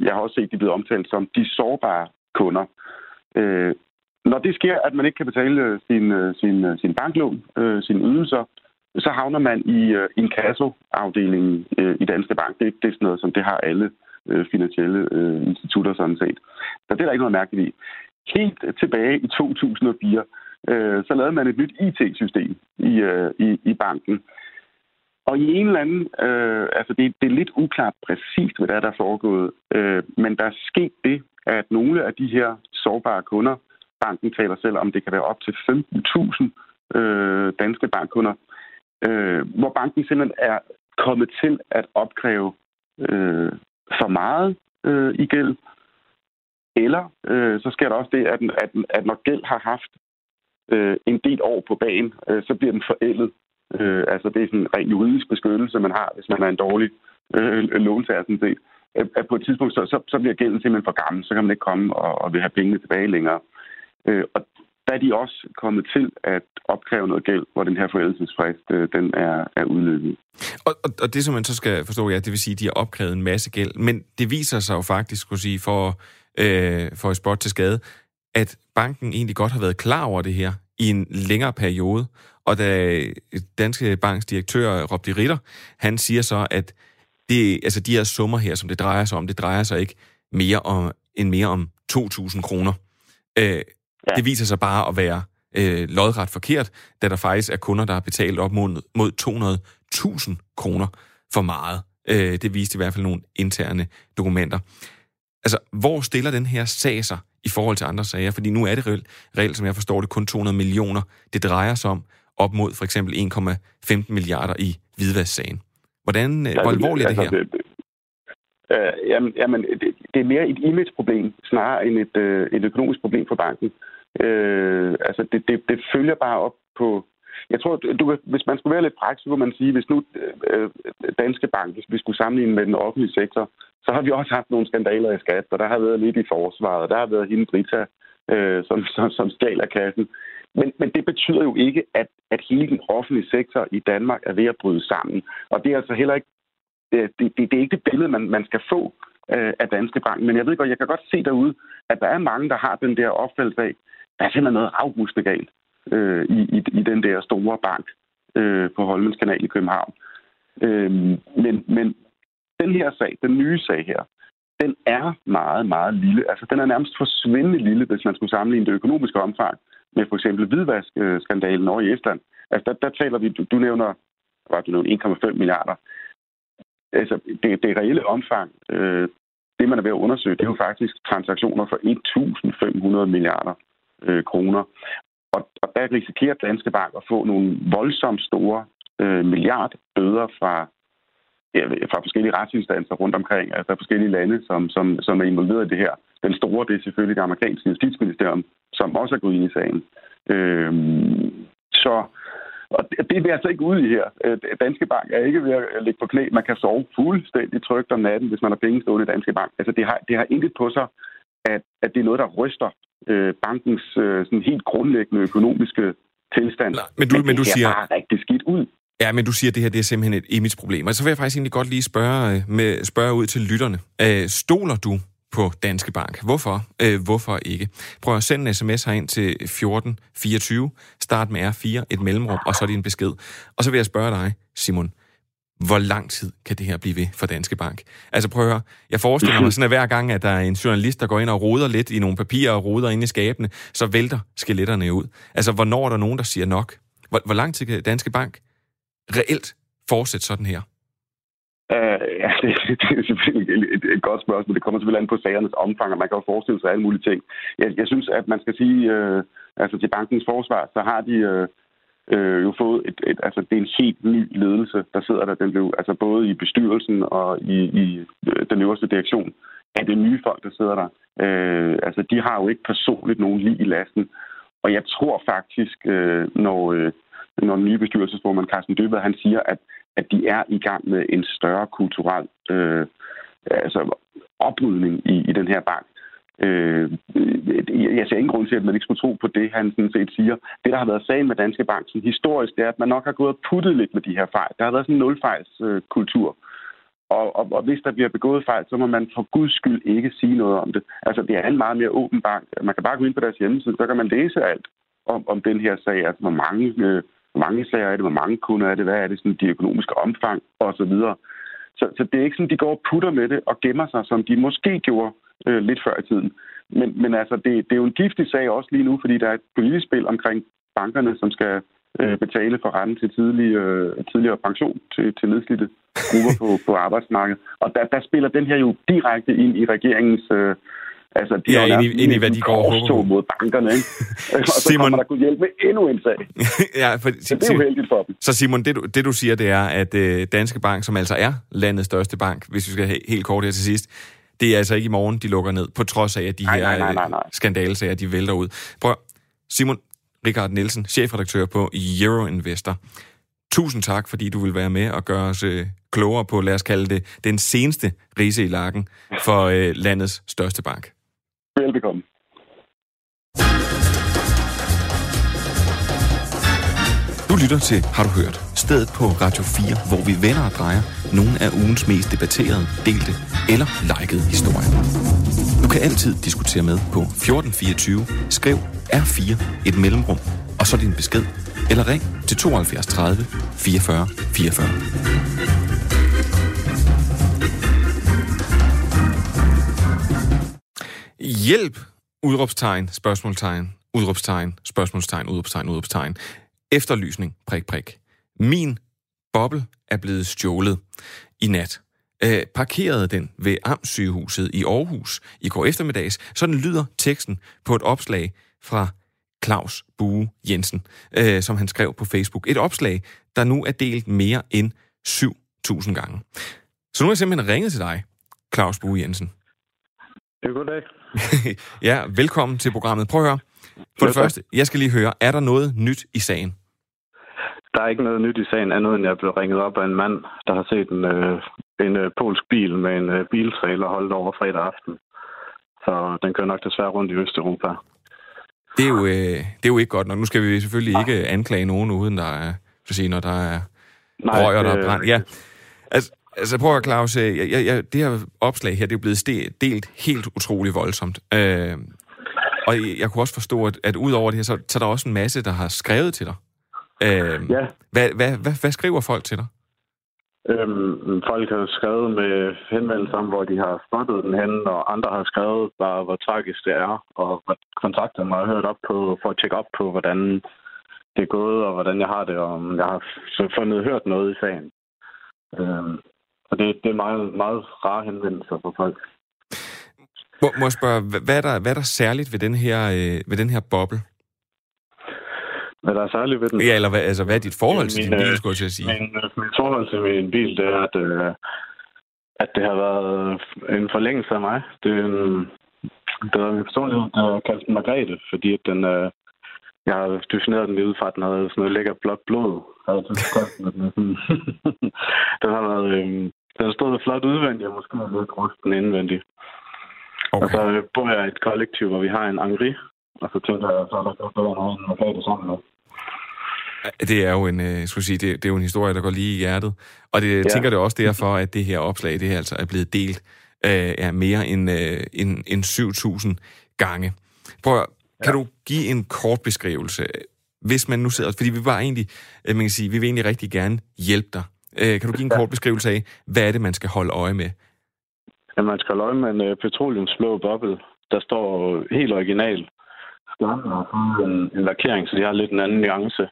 jeg har også set, de er blevet omtalt som de sårbare kunder. Øh, når det sker, at man ikke kan betale øh, sin, øh, sin, øh, sin banklån, øh, sine ydelser, så havner man i øh, en øh, i Danske Bank. Det, det er sådan noget, som det har alle øh, finansielle øh, institutter sådan set. Så det er der ikke noget mærkeligt i. Helt tilbage i 2004, øh, så lavede man et nyt IT-system i, øh, i, i banken. Og i en eller anden, øh, altså det, det er lidt uklart præcist, hvad der er, der er foregået, øh, men der er sket det, at nogle af de her sårbare kunder, banken taler selv om, det kan være op til 15.000 øh, danske bankkunder, øh, hvor banken simpelthen er kommet til at opkræve øh, for meget øh, i gæld, eller øh, så sker der også det, at, at, at når gæld har haft øh, en del år på banen, øh, så bliver den forældet. Øh, altså det er sådan en ren juridisk beskyttelse, man har, hvis man er en dårlig øh, låntager sådan set. At på et tidspunkt, så, så, så bliver gælden simpelthen for gammel, så kan man ikke komme og, og vil have pengene tilbage længere. Øh, og der er de også kommet til at opkræve noget gæld, hvor den her forældelsesfrist, øh, den er, er udløbet. Og, og, og det, som man så skal forstå, ja, det vil sige, at de har opkrævet en masse gæld, men det viser sig jo faktisk, skulle sige, for, øh, for et spot til skade, at banken egentlig godt har været klar over det her i en længere periode, og da Danske Banks direktør, Rob de Ritter, han siger så, at det, altså de her summer her, som det drejer sig om, det drejer sig ikke mere om, end mere om 2.000 kroner. Øh, Ja. Det viser sig bare at være øh, lodret forkert, da der faktisk er kunder, der har betalt op mod, mod 200.000 kroner for meget. Øh, det viste i hvert fald nogle interne dokumenter. Altså, hvor stiller den her sag sig i forhold til andre sager? Fordi nu er det reelt, reelt som jeg forstår det, kun 200 millioner, det drejer sig om, op mod for eksempel 1,15 milliarder i hvidvasksagen. Hvordan, ja, hvor alvorligt er det altså, her? Det, øh, jamen, jamen det, det er mere et image-problem, snarere end et, øh, et økonomisk problem for banken. Øh, altså, det, det, det følger bare op på... Jeg tror, du, hvis man skulle være lidt praktisk, så kunne man sige, hvis nu øh, Danske Bank, hvis vi skulle sammenligne med den offentlige sektor, så har vi også haft nogle skandaler i skat, og der har været lidt i forsvaret, og der har været hende Brita, øh, som, som, som stjal af kassen. Men, men det betyder jo ikke, at, at hele den offentlige sektor i Danmark er ved at bryde sammen. Og det er altså heller ikke øh, det, det, det er ikke det billede, man, man skal få øh, af Danske Bank. Men jeg ved godt, jeg kan godt se derude, at der er mange, der har den der opfattelse af, der er simpelthen noget afgustende galt øh, i, i, i den der store bank øh, på Holmens Kanal i København. Øh, men, men den her sag, den nye sag her, den er meget, meget lille. Altså, den er nærmest forsvindende lille, hvis man skulle sammenligne det økonomiske omfang med for eksempel hvidvaskskandalen over i Estland. Altså, der, der taler vi, du, du nævner, var du nævner 1,5 milliarder. Altså, det, det reelle omfang, øh, det man er ved at undersøge, det er jo faktisk transaktioner for 1.500 milliarder øh, kroner. Og, og der risikerer Danske Bank at få nogle voldsomt store øh, milliardbøder fra, ja, fra forskellige retsinstanser rundt omkring, altså forskellige lande, som, som, som er involveret i det her. Den store, det er selvfølgelig det amerikanske justitsministerium, som også er gået ind i sagen. Øh, så og det er vi altså ikke ude i her. Øh, Danske Bank er ikke ved at ligge på knæ. Man kan sove fuldstændig trygt om natten, hvis man har penge stående i Danske Bank. Altså, det har, det har intet på sig, at, at det er noget, der ryster øh, bankens øh, sådan helt grundlæggende økonomiske tilstand. Nej, men, du, men, men du siger bare rigtig skidt ud. Ja, men du siger, at det her det er simpelthen et image-problem. Og så vil jeg faktisk egentlig godt lige spørge, øh, med, spørge ud til lytterne. Øh, stoler du på Danske Bank? Hvorfor? Øh, hvorfor ikke? Prøv at sende en sms herind til 1424. Start med R4, et mellemrum, og så din besked. Og så vil jeg spørge dig, Simon hvor lang tid kan det her blive ved for Danske Bank? Altså prøv at høre, jeg forestiller mig sådan, at hver gang, at der er en journalist, der går ind og roder lidt i nogle papirer og roder ind i skabene, så vælter skeletterne ud. Altså, hvornår er der nogen, der siger nok? Hvor, hvor lang tid kan Danske Bank reelt fortsætte sådan her? Uh, ja, det, det er selvfølgelig et, et, et godt spørgsmål. Det kommer selvfølgelig an på sagernes omfang, og man kan jo forestille sig alle mulige ting. Jeg, jeg synes, at man skal sige, uh, altså til bankens forsvar, så har de... Uh, øh, jo fået et, et, altså det er en helt ny ledelse, der sidder der. Den blev, altså både i bestyrelsen og i, i øh, den øverste direktion er det nye folk, der sidder der. Øh, altså de har jo ikke personligt nogen lige i lasten. Og jeg tror faktisk, øh, når, øh, når den nye bestyrelsesformand Carsten Døbed, han siger, at, at de er i gang med en større kulturel øh, altså oprydning i, i den her bank. Øh, jeg ser ingen grund til, at man ikke skulle tro på det, han sådan set siger. Det, der har været sagen med Danske Bank sådan historisk, det er, at man nok har gået og puttet lidt med de her fejl. Der har været sådan en nulfejlskultur. Øh, og, og, og hvis der bliver begået fejl, så må man for guds skyld ikke sige noget om det. Altså, det er en meget mere åben bank. Man kan bare gå ind på deres hjemmeside, så kan man læse alt om, om den her sag. Altså, hvor mange, øh, hvor mange sager er det, hvor mange kunder er det, hvad er det, sådan, de økonomiske omfang osv. Så, så det er ikke sådan, de går og putter med det og gemmer sig, som de måske gjorde øh, lidt før i tiden. Men, men altså, det, det er jo en giftig sag også lige nu, fordi der er et politisk spil omkring bankerne, som skal øh, betale for retten til tidlig, øh, tidligere pension til, til nedslidte grupper på, på arbejdsmarkedet. Og der, der spiller den her jo direkte ind i regeringens... Øh, altså, de Ja, ind i- ind i, hvad de går og mod bankerne, ikke? og så Simon- kommer der kunne hjælpe med endnu en sag. ja, for, Så det er jo heldigt for dem. Så Simon, det du, det du siger, det er, at øh, Danske Bank, som altså er landets største bank, hvis vi skal have helt kort her til sidst, det er altså ikke i morgen, de lukker ned, på trods af, at de Nej, her nej, nej, nej, øh, nej. skandalesager, de vælter ud. Prøv, Simon Richard Nielsen, chefredaktør på Euroinvestor. Tusind tak, fordi du vil være med og gøre os øh, klogere på, lad os kalde det, den seneste rise i lakken for øh, landets største bank. Velbekomme. Du lytter til Har du hørt? Stedet på Radio 4, hvor vi vender og drejer nogle af ugens mest debatterede, delte eller likede historier. Du kan altid diskutere med på 1424, skriv R4 et mellemrum, og så din besked, eller ring til 72 30 44 44. Hjælp! Udråbstegn, spørgsmålstegn, udråbstegn, spørgsmålstegn, udråbstegn, udråbstegn. Efterlysning, prik, prik. Min boble er blevet stjålet i nat. Øh, parkerede den ved Amtssygehuset i Aarhus i går eftermiddags. Sådan lyder teksten på et opslag fra Claus Bue Jensen, øh, som han skrev på Facebook. Et opslag, der nu er delt mere end 7.000 gange. Så nu har jeg simpelthen ringet til dig, Claus Bue Jensen. Ja, goddag. ja, velkommen til programmet. Prøv at høre. For det første, jeg skal lige høre, er der noget nyt i sagen? Der er ikke noget nyt i sagen, andet end jeg blev ringet op af en mand, der har set en, øh, en øh, polsk bil med en øh, biltrailer holdt over fredag aften. Så den kører nok desværre rundt i Østeuropa. Det er jo, øh, det er jo ikke godt nok. Nu skal vi selvfølgelig ikke anklage nogen, uden der er, så sige, når der er røg, og der er brand. Ja. Altså, altså prøv at Claus, øh, jeg, jeg, jeg, det her opslag her, det er blevet delt helt utrolig voldsomt. Øh, og jeg, jeg kunne også forstå, at, at ud over det her, så, så er der også en masse, der har skrevet til dig. Øh, Ja, hvad, hvad, hvad, hvad skriver folk til dig? øhm, folk har skrevet med henvendelser om, hvor de har spottet den henne, og andre har skrevet bare, hvor tragisk det er, og kontaktet mig og hørt op på, for at tjekke op på, hvordan det er gået, og hvordan jeg har det, og om jeg har fundet hørt noget i sagen. Øhm, og det, det er meget, meget rare henvendelser fra folk. Må, må jeg spørge, hvad, hvad, er der, hvad er der særligt ved den her, øh, ved den her boble? Hvad der er særligt ved den? Ja, eller hvad, altså, hvad er dit forhold til Min, din bil, øh, skulle jeg til at sige? Min, min forhold til min bil, det er, at, øh, at det har været en forlængelse af mig. Det er en, det er min personlighed, der har kaldt den Margrethe, fordi at den, øh, jeg har defineret den lige ud fra, at den havde sådan noget lækker blåt blod. Med den. har været, øh, den har stået flot udvendigt, og måske lidt rusten indvendigt. Og Okay. så øh, bor jeg i et kollektiv, hvor vi har en Angri, og så tænker jeg, så er der godt bedre noget end Margrethe sammen med. Det er jo en, øh, skulle sige, det, det er jo en historie, der går lige i hjertet. Og det, Ja. tænker det også derfor, at det her opslag, det her altså er blevet delt øh, er mere end, øh, end, end 7.000 gange. Prøv at, kan du give en kort beskrivelse, hvis man nu sidder, fordi vi var egentlig, øh, man kan sige, vi vil egentlig rigtig gerne hjælpe dig. Øh, kan du give en kort beskrivelse af, hvad er det, man skal holde øje med? Ja, man skal holde øje med en uh, petroleumsblå boble. Der står helt original. Skærmen har fået en, en lakering, så de har lidt en anden nuance.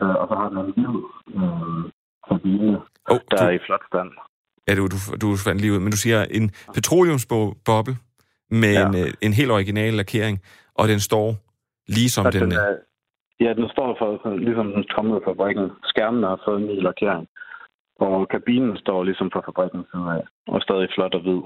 Uh, og så har den en hvid uh, kabine, Oh, der du, er i flot stand. ja, du, du, du fandt lige ud, men du siger en petroleumsboble med Ja. en, øh, en helt original lakering, og den står ligesom Og den... den øh, er, ja, den står for, ligesom den fra fabrikken. Skærmen har fået en ny lakering. Og kabinen står ligesom fra fabrikken af, og stadig flot og hvid.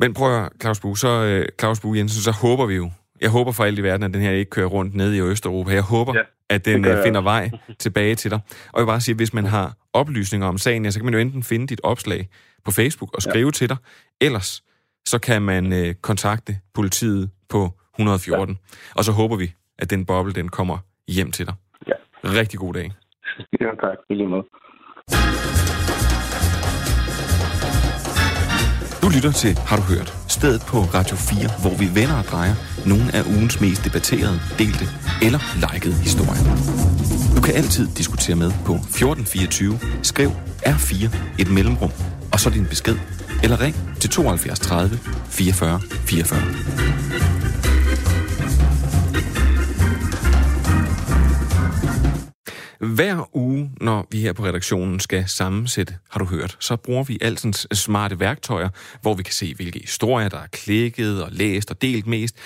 Men prøv at Claus Bue, så øh, Claus Bue Jensen, så håber vi jo, jeg håber for alt i verden, at den her ikke kører rundt ned i Østeuropa. Jeg håber, ja, at den øh, finder vej tilbage til dig. Og jeg vil bare sige, at hvis man har oplysninger om sagen, ja, så kan man jo enten finde dit opslag på Facebook og skrive ja. til dig, ellers så kan man øh, kontakte politiet på 114. Ja. Og så håber vi, at den boble, den kommer hjem til dig. Ja. Rigtig god dag. Ja, tak. I lige måde. Du lytter til Har du hørt? Stedet på Radio 4, hvor vi vender og drejer nogle af ugens mest debatterede, delte eller likede historier. Du kan altid diskutere med på 1424, skriv R4, et mellemrum, og så din besked, eller ring til 72 30 44 44. Hver uge, når vi her på redaktionen skal sammensætte, har du hørt, så bruger vi altens smarte værktøjer, hvor vi kan se, hvilke historier, der er klikket og læst og delt mest.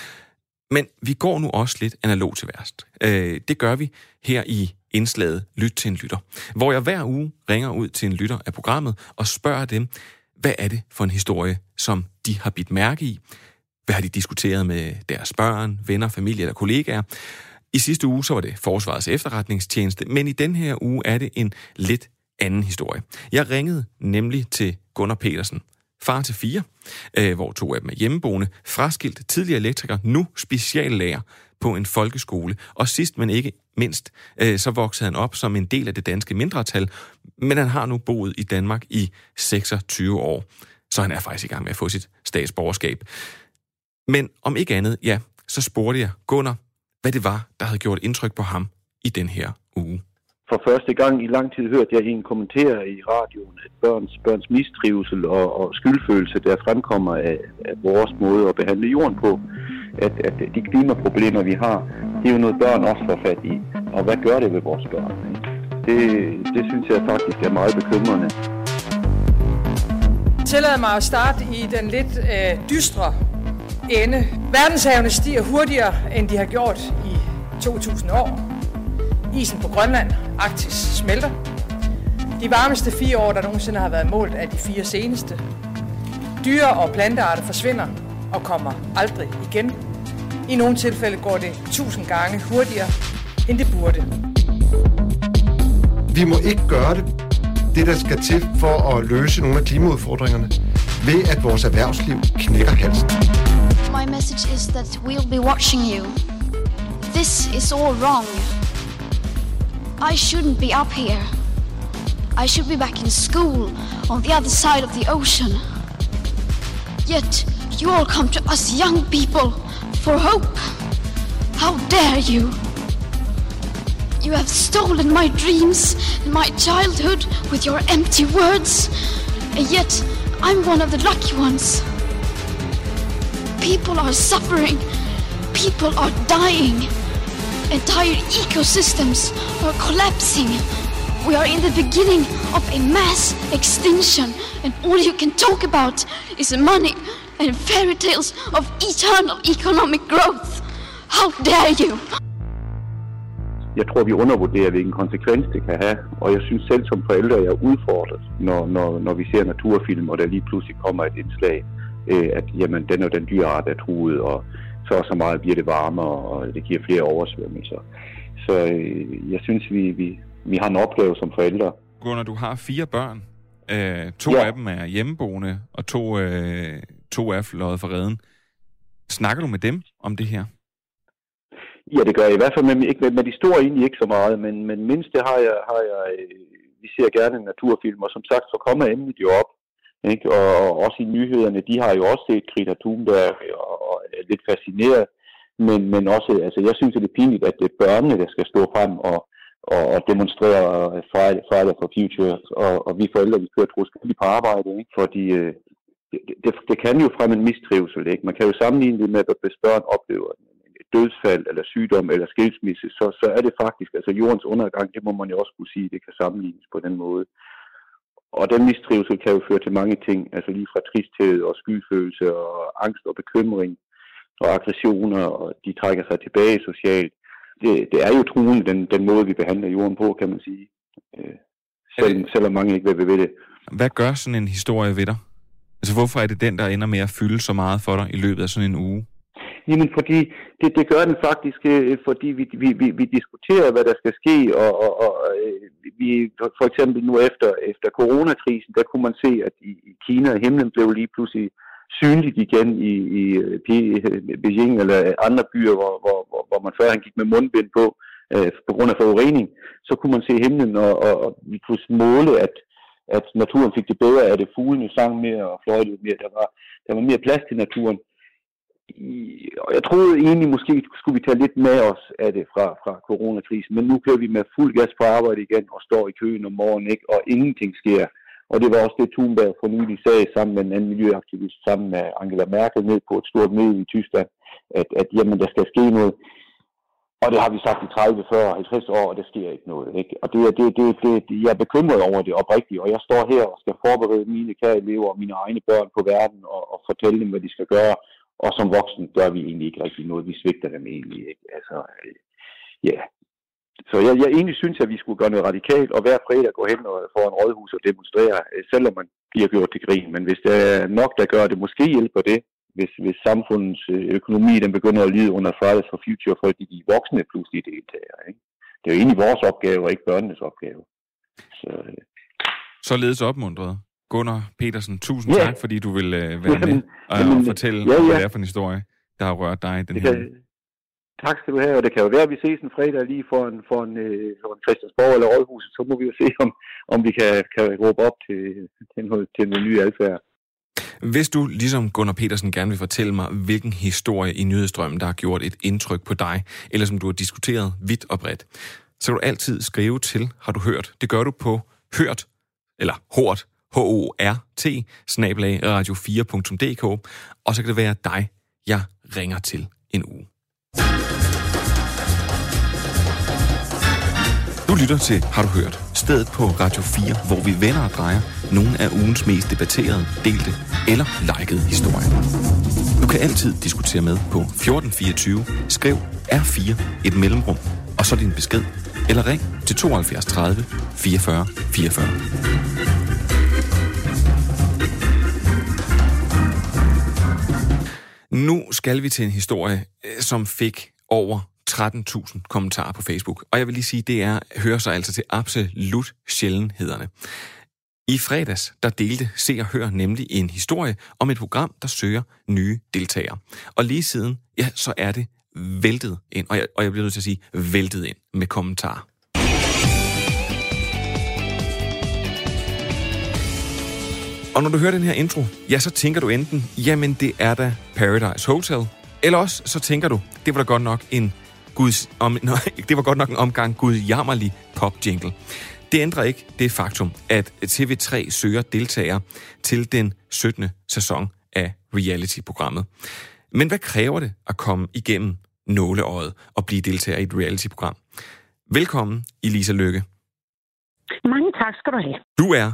Men vi går nu også lidt analog til værst. Øh, det gør vi her i indslaget Lyt til en lytter, hvor jeg hver uge ringer ud til en lytter af programmet og spørger dem, hvad er det for en historie, som de har bidt mærke i? Hvad har de diskuteret med deres børn, venner, familie eller kollegaer? I sidste uge så var det Forsvarets efterretningstjeneste, men i den her uge er det en lidt anden historie. Jeg ringede nemlig til Gunnar Petersen, far til fire, øh, hvor to af dem er hjemmeboende, fraskilt tidligere elektriker, nu speciallærer på en folkeskole. Og sidst, men ikke mindst, øh, så voksede han op som en del af det danske mindretal, men han har nu boet i Danmark i 26 år. Så han er faktisk i gang med at få sit statsborgerskab. Men om ikke andet, ja, så spurgte jeg Gunnar, hvad det var, der havde gjort indtryk på ham i den her uge. For første gang i lang tid hørte jeg en kommentere i radioen, at børns, børns mistrivsel og, og skyldfølelse, der fremkommer af, af vores måde at behandle jorden på, at, at de klimaproblemer, vi har, det er jo noget, børn også får fat i. Og hvad gør det ved vores børn? Det, det synes jeg faktisk er meget bekymrende. Tillad mig at starte i den lidt øh, dystre ende. Verdenshavene stiger hurtigere, end de har gjort i 2000 år. Isen på Grønland, Arktis, smelter. De varmeste fire år, der nogensinde har været målt, er de fire seneste. Dyre- og plantearter forsvinder og kommer aldrig igen. I nogle tilfælde går det tusind gange hurtigere, end det burde. Vi må ikke gøre det, det der skal til for at løse nogle af klimaudfordringerne, ved at vores erhvervsliv knækker halsen. My message is that we'll be watching you. This is all wrong. I shouldn't be up here. I should be back in school on the other side of the ocean. Yet you all come to us young people for hope. How dare you? You have stolen my dreams and my childhood with your empty words. And yet I'm one of the lucky ones. People are suffering. People are dying. Entire ecosystems are collapsing. We are in the beginning of a mass extinction, and all you can talk about is money and fairy tales of eternal economic growth. How dare you? Jeg tror, vi undervurderer, hvilken konsekvens det kan have. Og jeg synes selv som forældre, jeg er udfordret, når, når, når vi ser naturfilm, og der lige pludselig kommer et indslag, øh, at jamen, den og den dyreart er truet, og så og så meget bliver det varmere, og det giver flere oversvømmelser. Så øh, jeg synes, vi, vi, vi har en opgave som forældre. Gunnar, du har fire børn. Øh, to Ja. af dem er hjemmeboende, og to, øh, to er fløjet for redden. Snakker du med dem om det her? Ja, det gør jeg i hvert fald, men ikke med, med de store egentlig ikke så meget, men, men mindst det har jeg, har jeg øh, vi ser gerne naturfilm, og som sagt, så kommer emnet jo op, ikke? Og, og også i nyhederne, de har jo også set Greta Thunberg og, og er lidt fascineret, men, men også, altså jeg synes, at det er pinligt, at det er børnene, der skal stå frem og, og, og demonstrere Friday, Friday for Future, og, og vi forældre, vi kører troskyldigt på arbejde, ikke? fordi øh, det, det, det kan jo fremme en mistrivsel, ikke? Man kan jo sammenligne det med, at hvis børn oplever et dødsfald eller sygdom eller skilsmisse, så, så er det faktisk, altså jordens undergang, det må man jo også kunne sige, det kan sammenlignes på den måde. Og den mistrivsel kan jo føre til mange ting, altså lige fra tristhed og skyldfølelse og angst og bekymring og aggressioner, og de trækker sig tilbage socialt. Det, det er jo truende, den, den måde, vi behandler jorden på, kan man sige. Øh, selv, selvom mange ikke vil ved det. Hvad gør sådan en historie ved dig? Altså, hvorfor er det den, der ender med at fylde så meget for dig i løbet af sådan en uge? Jamen, fordi det, det gør den faktisk, øh, fordi vi, vi, vi, vi diskuterer, hvad der skal ske, og, og, og øh, vi, for eksempel nu efter, efter coronakrisen, der kunne man se, at i, i Kina himlen blev lige pludselig synligt igen i, i øh, i Beijing eller andre byer, hvor, hvor, hvor, hvor man før han gik med mundbind på, øh, på grund af forurening, så kunne man se himlen, og, og, og vi kunne måle, at, at naturen fik det bedre, at det fuglene sang mere og fløjtede mere, der var, der var mere plads til naturen og jeg troede egentlig, måske skulle vi tage lidt med os af det fra, fra coronakrisen, men nu kører vi med fuld gas på arbejde igen og står i køen om morgenen, ikke? og ingenting sker. Og det var også det, Thunberg for nylig sagde sammen med en anden miljøaktivist, sammen med Angela Merkel ned på et stort møde i Tyskland, at, at jamen, der skal ske noget. Og det har vi sagt i 30, 40, 50 år, og der sker ikke noget. Ikke? Og det, det, det, det, jeg er bekymret over det oprigtigt, og jeg står her og skal forberede mine kære elever og mine egne børn på verden og, og fortælle dem, hvad de skal gøre. Og som voksen gør vi egentlig ikke rigtig noget. Vi svigter dem egentlig. Ikke? Altså, øh, ja. Så jeg, jeg egentlig synes, at vi skulle gøre noget radikalt, og hver fredag gå hen og få en rådhus og demonstrere, øh, selvom man bliver gjort til grin. Men hvis der er nok, der gør det, måske hjælper det, hvis, hvis samfundets øh, økonomi den begynder at lide under Fridays for Future, fordi de voksne pludselig deltager. Ikke? Det er jo egentlig vores opgave, og ikke børnenes opgave. Så, øh. Således opmuntret. Gunnar Petersen, tusind ja. tak, fordi du vil øh, være med og, jamen, og fortælle, ja, ja. hvad det er for en historie, der har rørt dig den det her. Kan, tak skal du have, og det kan jo være, at vi ses en fredag lige for en, for en, øh, for en Christiansborg eller Rådhuset, så må vi jo se, om, om vi kan, kan råbe op til, til, noget, til en ny adfærd. Hvis du, ligesom Gunnar Petersen, gerne vil fortælle mig, hvilken historie i nyhedsstrømmen, der har gjort et indtryk på dig, eller som du har diskuteret vidt og bredt, så kan du altid skrive til, har du hørt. Det gør du på hørt, eller hort, H-O-R-T, snablag radio4.dk, og så kan det være dig, jeg ringer til en uge. Du lytter til Har du hørt? Stedet på Radio 4, hvor vi vender og drejer nogle af ugens mest debatterede, delte eller likede historier. Du kan altid diskutere med på 1424. Skriv R4 et mellemrum, og så din besked. Eller ring til 72 30 44 44. Nu skal vi til en historie, øh, som fik over 13.000 kommentarer på Facebook. Og jeg vil lige sige, det er, hører sig altså til absolut sjældenhederne. I fredags, der delte Se og Hør nemlig en historie om et program, der søger nye deltagere. Og lige siden, ja, så er det væltet ind, og jeg, og jeg bliver nødt til at sige væltet ind med kommentarer. Og når du hører den her intro, ja, så tænker du enten, jamen det er da Paradise Hotel, eller også så tænker du, det var da godt nok en Guds, om, nej, det var godt nok en omgang gudjammerlig pop-jingle. Det ændrer ikke det faktum, at TV3 søger deltagere til den 17. sæson af reality-programmet. Men hvad kræver det at komme igennem nåleøjet og blive deltager i et reality-program? Velkommen, Elisa Lykke. Mange tak skal du have. Du er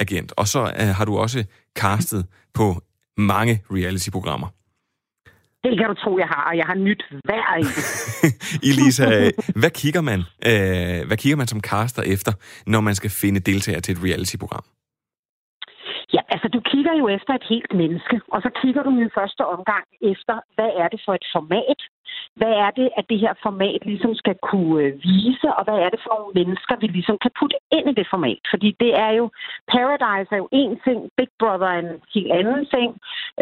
PR-agent, og så uh, har du også castet på mange reality-programmer. Det kan du tro, jeg har, og jeg har nyt hver en. Elisa, hvad kigger man, øh, hvad kigger man som caster efter, når man skal finde deltagere til et reality-program? Ja, altså du kigger jo efter et helt menneske, og så kigger du i første omgang efter, hvad er det for et format, hvad er det, at det her format ligesom skal kunne øh, vise, og hvad er det for nogle mennesker, vi ligesom kan putte ind i det format? Fordi det er jo, Paradise er jo en ting, Big Brother er en helt anden ting,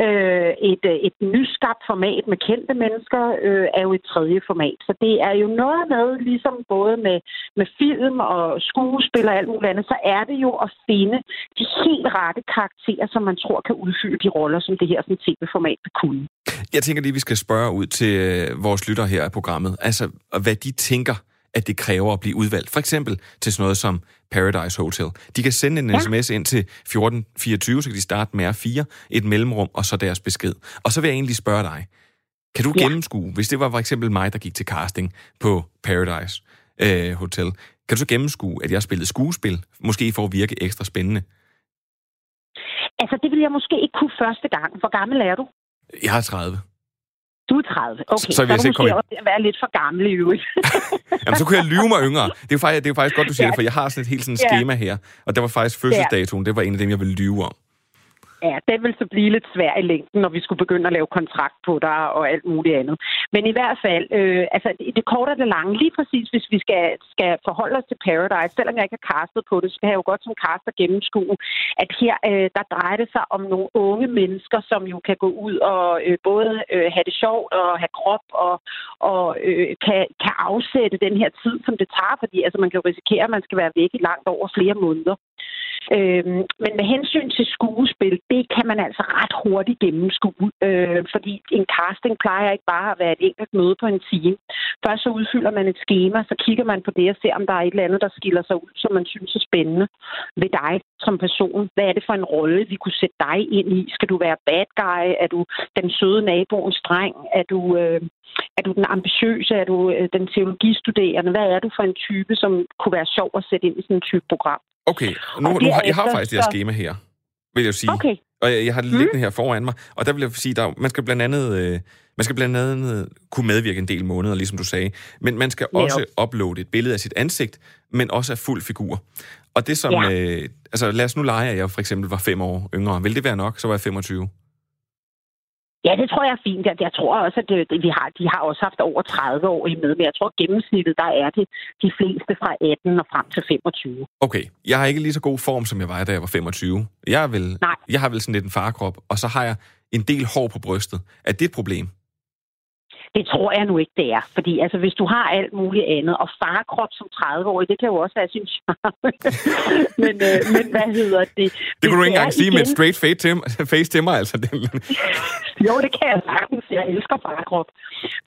øh, et, øh, et nyskabt format med kendte mennesker øh, er jo et tredje format. Så det er jo noget med, ligesom både med, med film og skuespil og alt muligt andet, så er det jo at finde de helt rette karakterer, som man tror kan udfylde de roller, som det her tv-format vil kunne. Jeg tænker lige, vi skal spørge ud til øh, vores lytter her af programmet. Altså, hvad de tænker, at det kræver at blive udvalgt. For eksempel til sådan noget som Paradise Hotel. De kan sende en ja. sms ind til 1424, så kan de starte med R4, et mellemrum, og så deres besked. Og så vil jeg egentlig spørge dig, kan du ja. gennemskue, hvis det var for eksempel mig, der gik til casting på Paradise øh, Hotel, kan du så gennemskue, at jeg spillede skuespil, måske for at virke ekstra spændende? Altså, det vil jeg måske ikke kunne første gang. Hvor gammel er du? Jeg har 30. Du er 30. Okay, så, så, vil jeg så måske komme... også være lidt for gammel i øvrigt. Jamen, så kunne jeg lyve mig yngre. Det er jo faktisk, det er jo faktisk godt, du siger ja. det, for jeg har sådan et helt sådan schema her. Og der var faktisk fødselsdatoen, det var en af dem, jeg ville lyve om. Ja, det vil så blive lidt svært i længden, når vi skulle begynde at lave kontrakt på dig og alt muligt andet. Men i hvert fald, øh, altså det korte og det lange, lige præcis hvis vi skal, skal forholde os til Paradise, selvom jeg ikke har castet på det, så kan jeg jo godt som caster gennemskue, at her øh, der drejer det sig om nogle unge mennesker, som jo kan gå ud og øh, både øh, have det sjovt og have krop og, og øh, kan, kan afsætte den her tid, som det tager, fordi altså, man kan jo risikere, at man skal være væk i langt over flere måneder. Øh, men med hensyn til skuespil, det kan man altså ret hurtigt gennemskue, øh, fordi en casting plejer ikke bare at være et enkelt møde på en time. Først så udfylder man et schema, så kigger man på det og ser, om der er et eller andet, der skiller sig ud, som man synes er spændende ved dig som person. Hvad er det for en rolle, vi kunne sætte dig ind i? Skal du være bad guy? Er du den søde naboens dreng? Er du, øh, er du den ambitiøse? Er du øh, den teologistuderende? Hvad er du for en type, som kunne være sjov at sætte ind i sådan en type program? Okay, nu, nu har, jeg har faktisk det her schema her, vil jeg sige. Okay. Og jeg, jeg har det mm. liggende her foran mig, og der vil jeg sige, der, man skal blandt andet... Øh, man skal blandt andet kunne medvirke en del måneder, ligesom du sagde. Men man skal også uploade et billede af sit ansigt, men også af fuld figur. Og det som... Ja. Øh, altså lad os nu lege, at jeg for eksempel var fem år yngre. Vil det være nok? Så var jeg 25. Ja, det tror jeg er fint. Jeg, jeg tror også, at det, vi har, de har også haft over 30 år i med, men jeg tror, at gennemsnittet, der er det de fleste fra 18 og frem til 25. Okay, jeg har ikke lige så god form, som jeg var, da jeg var 25. Jeg, er vel, Nej. jeg har vel sådan lidt en farkrop, og så har jeg en del hår på brystet. Er det et problem? Det tror jeg nu ikke, det er. Fordi altså, hvis du har alt muligt andet, og farkrop som 30-årig, det kan jo også være sin men, øh, men hvad hedder det? Det kunne du ikke engang sige igen... med et straight face til, face til mig, altså. jo, det kan jeg sagtens. Jeg elsker farkrop.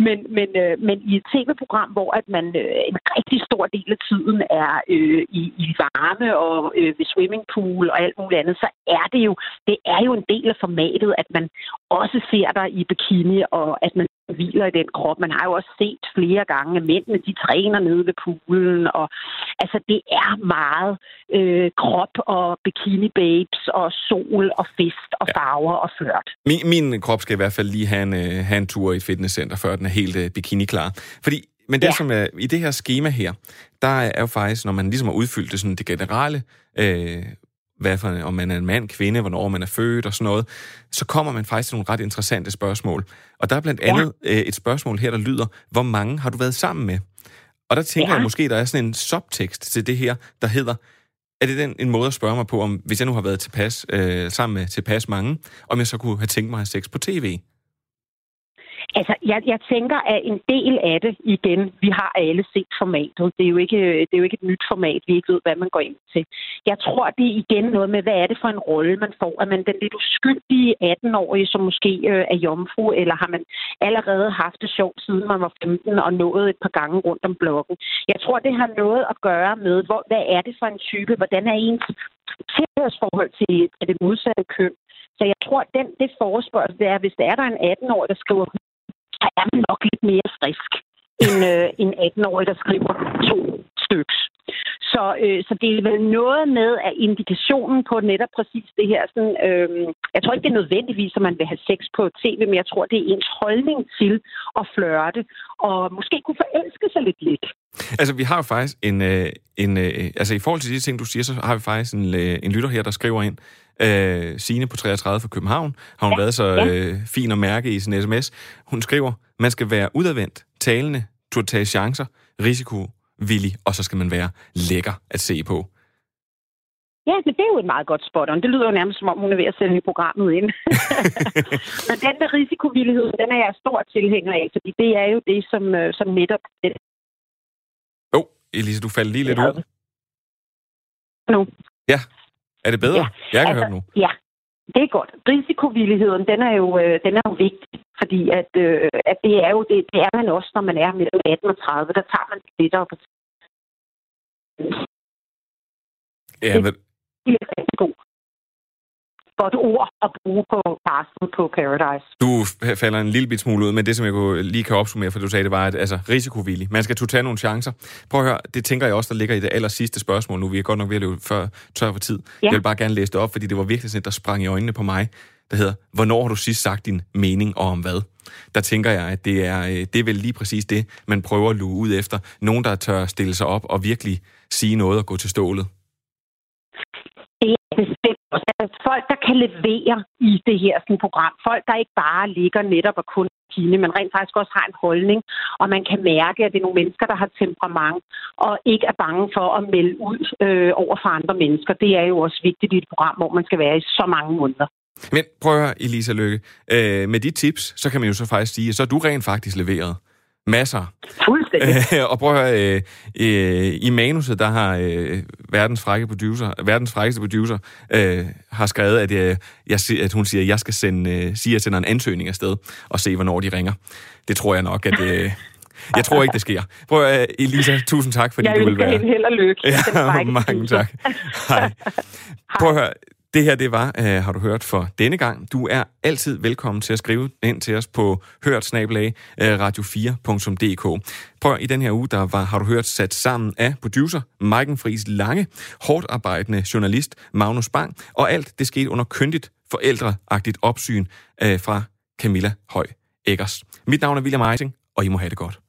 Men, men, øh, men i et tv-program, hvor at man øh, en rigtig stor del af tiden er øh, i, i varme og øh, ved swimmingpool og alt muligt andet, så er det jo, det er jo en del af formatet, at man også ser dig i bikini, og at man hviler i den krop. Man har jo også set flere gange, at mændene de træner nede ved poolen. Og, altså, det er meget øh, krop og bikini babes og sol og fest og farver ja. og flørt. Min, min krop skal i hvert fald lige have en, øh, have en tur i et fitnesscenter, før den er helt øh, bikini-klar. Fordi men det, ja. som er, i det her schema her, der er jo faktisk, når man ligesom har udfyldt det, sådan det generelle, øh, hvad for, om man er en mand, kvinde, hvornår man er født og sådan noget, så kommer man faktisk til nogle ret interessante spørgsmål. Og der er blandt andet ja. øh, et spørgsmål her, der lyder, hvor mange har du været sammen med? Og der tænker ja. jeg måske, der er sådan en subtekst til det her, der hedder, er det den en måde at spørge mig på, om hvis jeg nu har været tilpas, øh, sammen med tilpas mange, om jeg så kunne have tænkt mig at have sex på tv? Altså, jeg, jeg tænker, at en del af det, igen, vi har alle set formatet. Det er, jo ikke, det er jo ikke et nyt format, vi ikke ved, hvad man går ind til. Jeg tror, det er igen noget med, hvad er det for en rolle, man får? Er man den lidt uskyldige 18-årige, som måske øh, er jomfru, eller har man allerede haft det sjovt, siden man var 15 og nået et par gange rundt om blokken? Jeg tror, det har noget at gøre med, hvor, hvad er det for en type? Hvordan er ens tilhørsforhold til, til det modsatte køn? Så jeg tror, at den, det forespørgsel, det er, hvis der er der en 18-årig, der skriver så er man nok lidt mere frisk end øh, en 18-årig, der skriver to styks. Så, øh, så det er vel noget med, at indikationen på netop præcis det her, sådan, øh, jeg tror ikke, det er nødvendigvis, at man vil have sex på tv, men jeg tror, det er ens holdning til at flørte, og måske kunne forelske sig lidt lidt. Altså, vi har jo faktisk en, øh, en øh, altså i forhold til de ting, du siger, så har vi faktisk en, øh, en lytter her, der skriver ind, øh, Signe på 33 fra København, har hun ja, været så øh, fin at mærke i sin sms. Hun skriver, man skal være udadvendt, talende, turde tage chancer, risikovillig, og så skal man være lækker at se på. Ja, men det er jo et meget godt spot on. Det lyder jo nærmest, som om hun er ved at sende programmet ind. men den der risikovillighed, den er jeg stor tilhænger af, fordi det er jo det, som, øh, som netop... Åh, oh, Elise, du faldt lige lidt ud. Nu. Ja, er det bedre? Ja. Jeg kan altså, høre nu. Ja, det er godt. Risikovilligheden, den er jo, øh, den er jo vigtig, fordi at, øh, at det er jo det, det er man også, når man er mellem 18 og 30. Der tager man lidt op. Ja, men... Det er rigtig god godt ord at bruge på Carsten på Paradise. Du falder en lille bit smule ud, men det, som jeg kunne, lige kan opsummere, for du sagde, det var, at altså, risikovillig. Man skal tage nogle chancer. Prøv at høre, det tænker jeg også, der ligger i det aller sidste spørgsmål nu. Vi er godt nok ved at løbe før, tør for tid. Ja. Jeg vil bare gerne læse det op, fordi det var virkelig sådan, der sprang i øjnene på mig, der hedder, hvornår har du sidst sagt din mening og om hvad? Der tænker jeg, at det er, øh, det er vel lige præcis det, man prøver at luge ud efter. Nogen, der tør stille sig op og virkelig sige noget og gå til stålet. Det er Altså, folk, der kan levere i det her sådan, program. Folk, der ikke bare ligger netop og kun kine, men rent faktisk også har en holdning, og man kan mærke, at det er nogle mennesker, der har temperament, og ikke er bange for at melde ud øh, over for andre mennesker. Det er jo også vigtigt i et program, hvor man skal være i så mange måneder. Men prøv at høre, Elisa Lykke. Øh, med de tips, så kan man jo så faktisk sige, at så er du rent faktisk leveret. Masser. Fuldstændig. og prøv at høre, øh, øh, i manuset, der har øh, verdens, frække producer, verdens frækkeste producer øh, har skrevet, at, øh, jeg, at hun siger, at jeg skal sende, øh, sige, at jeg sender en ansøgning afsted og se, hvornår de ringer. Det tror jeg nok, at... Øh, jeg tror ikke, det sker. Prøv at, Elisa, tusind tak, fordi jeg du vil være... Jeg vil held og lykke. Ja, mange tak. Hej. Prøv at høre, det her, det var, øh, har du hørt for denne gang. Du er altid velkommen til at skrive ind til os på hørtsnabelag øh, radio4.dk. Prøv i den her uge, der var, har du hørt, sat sammen af producer Maiken Friis Lange, hårdt arbejdende journalist Magnus Bang, og alt det skete under kyndigt forældreagtigt opsyn øh, fra Camilla Høj Eggers. Mit navn er William Eising, og I må have det godt.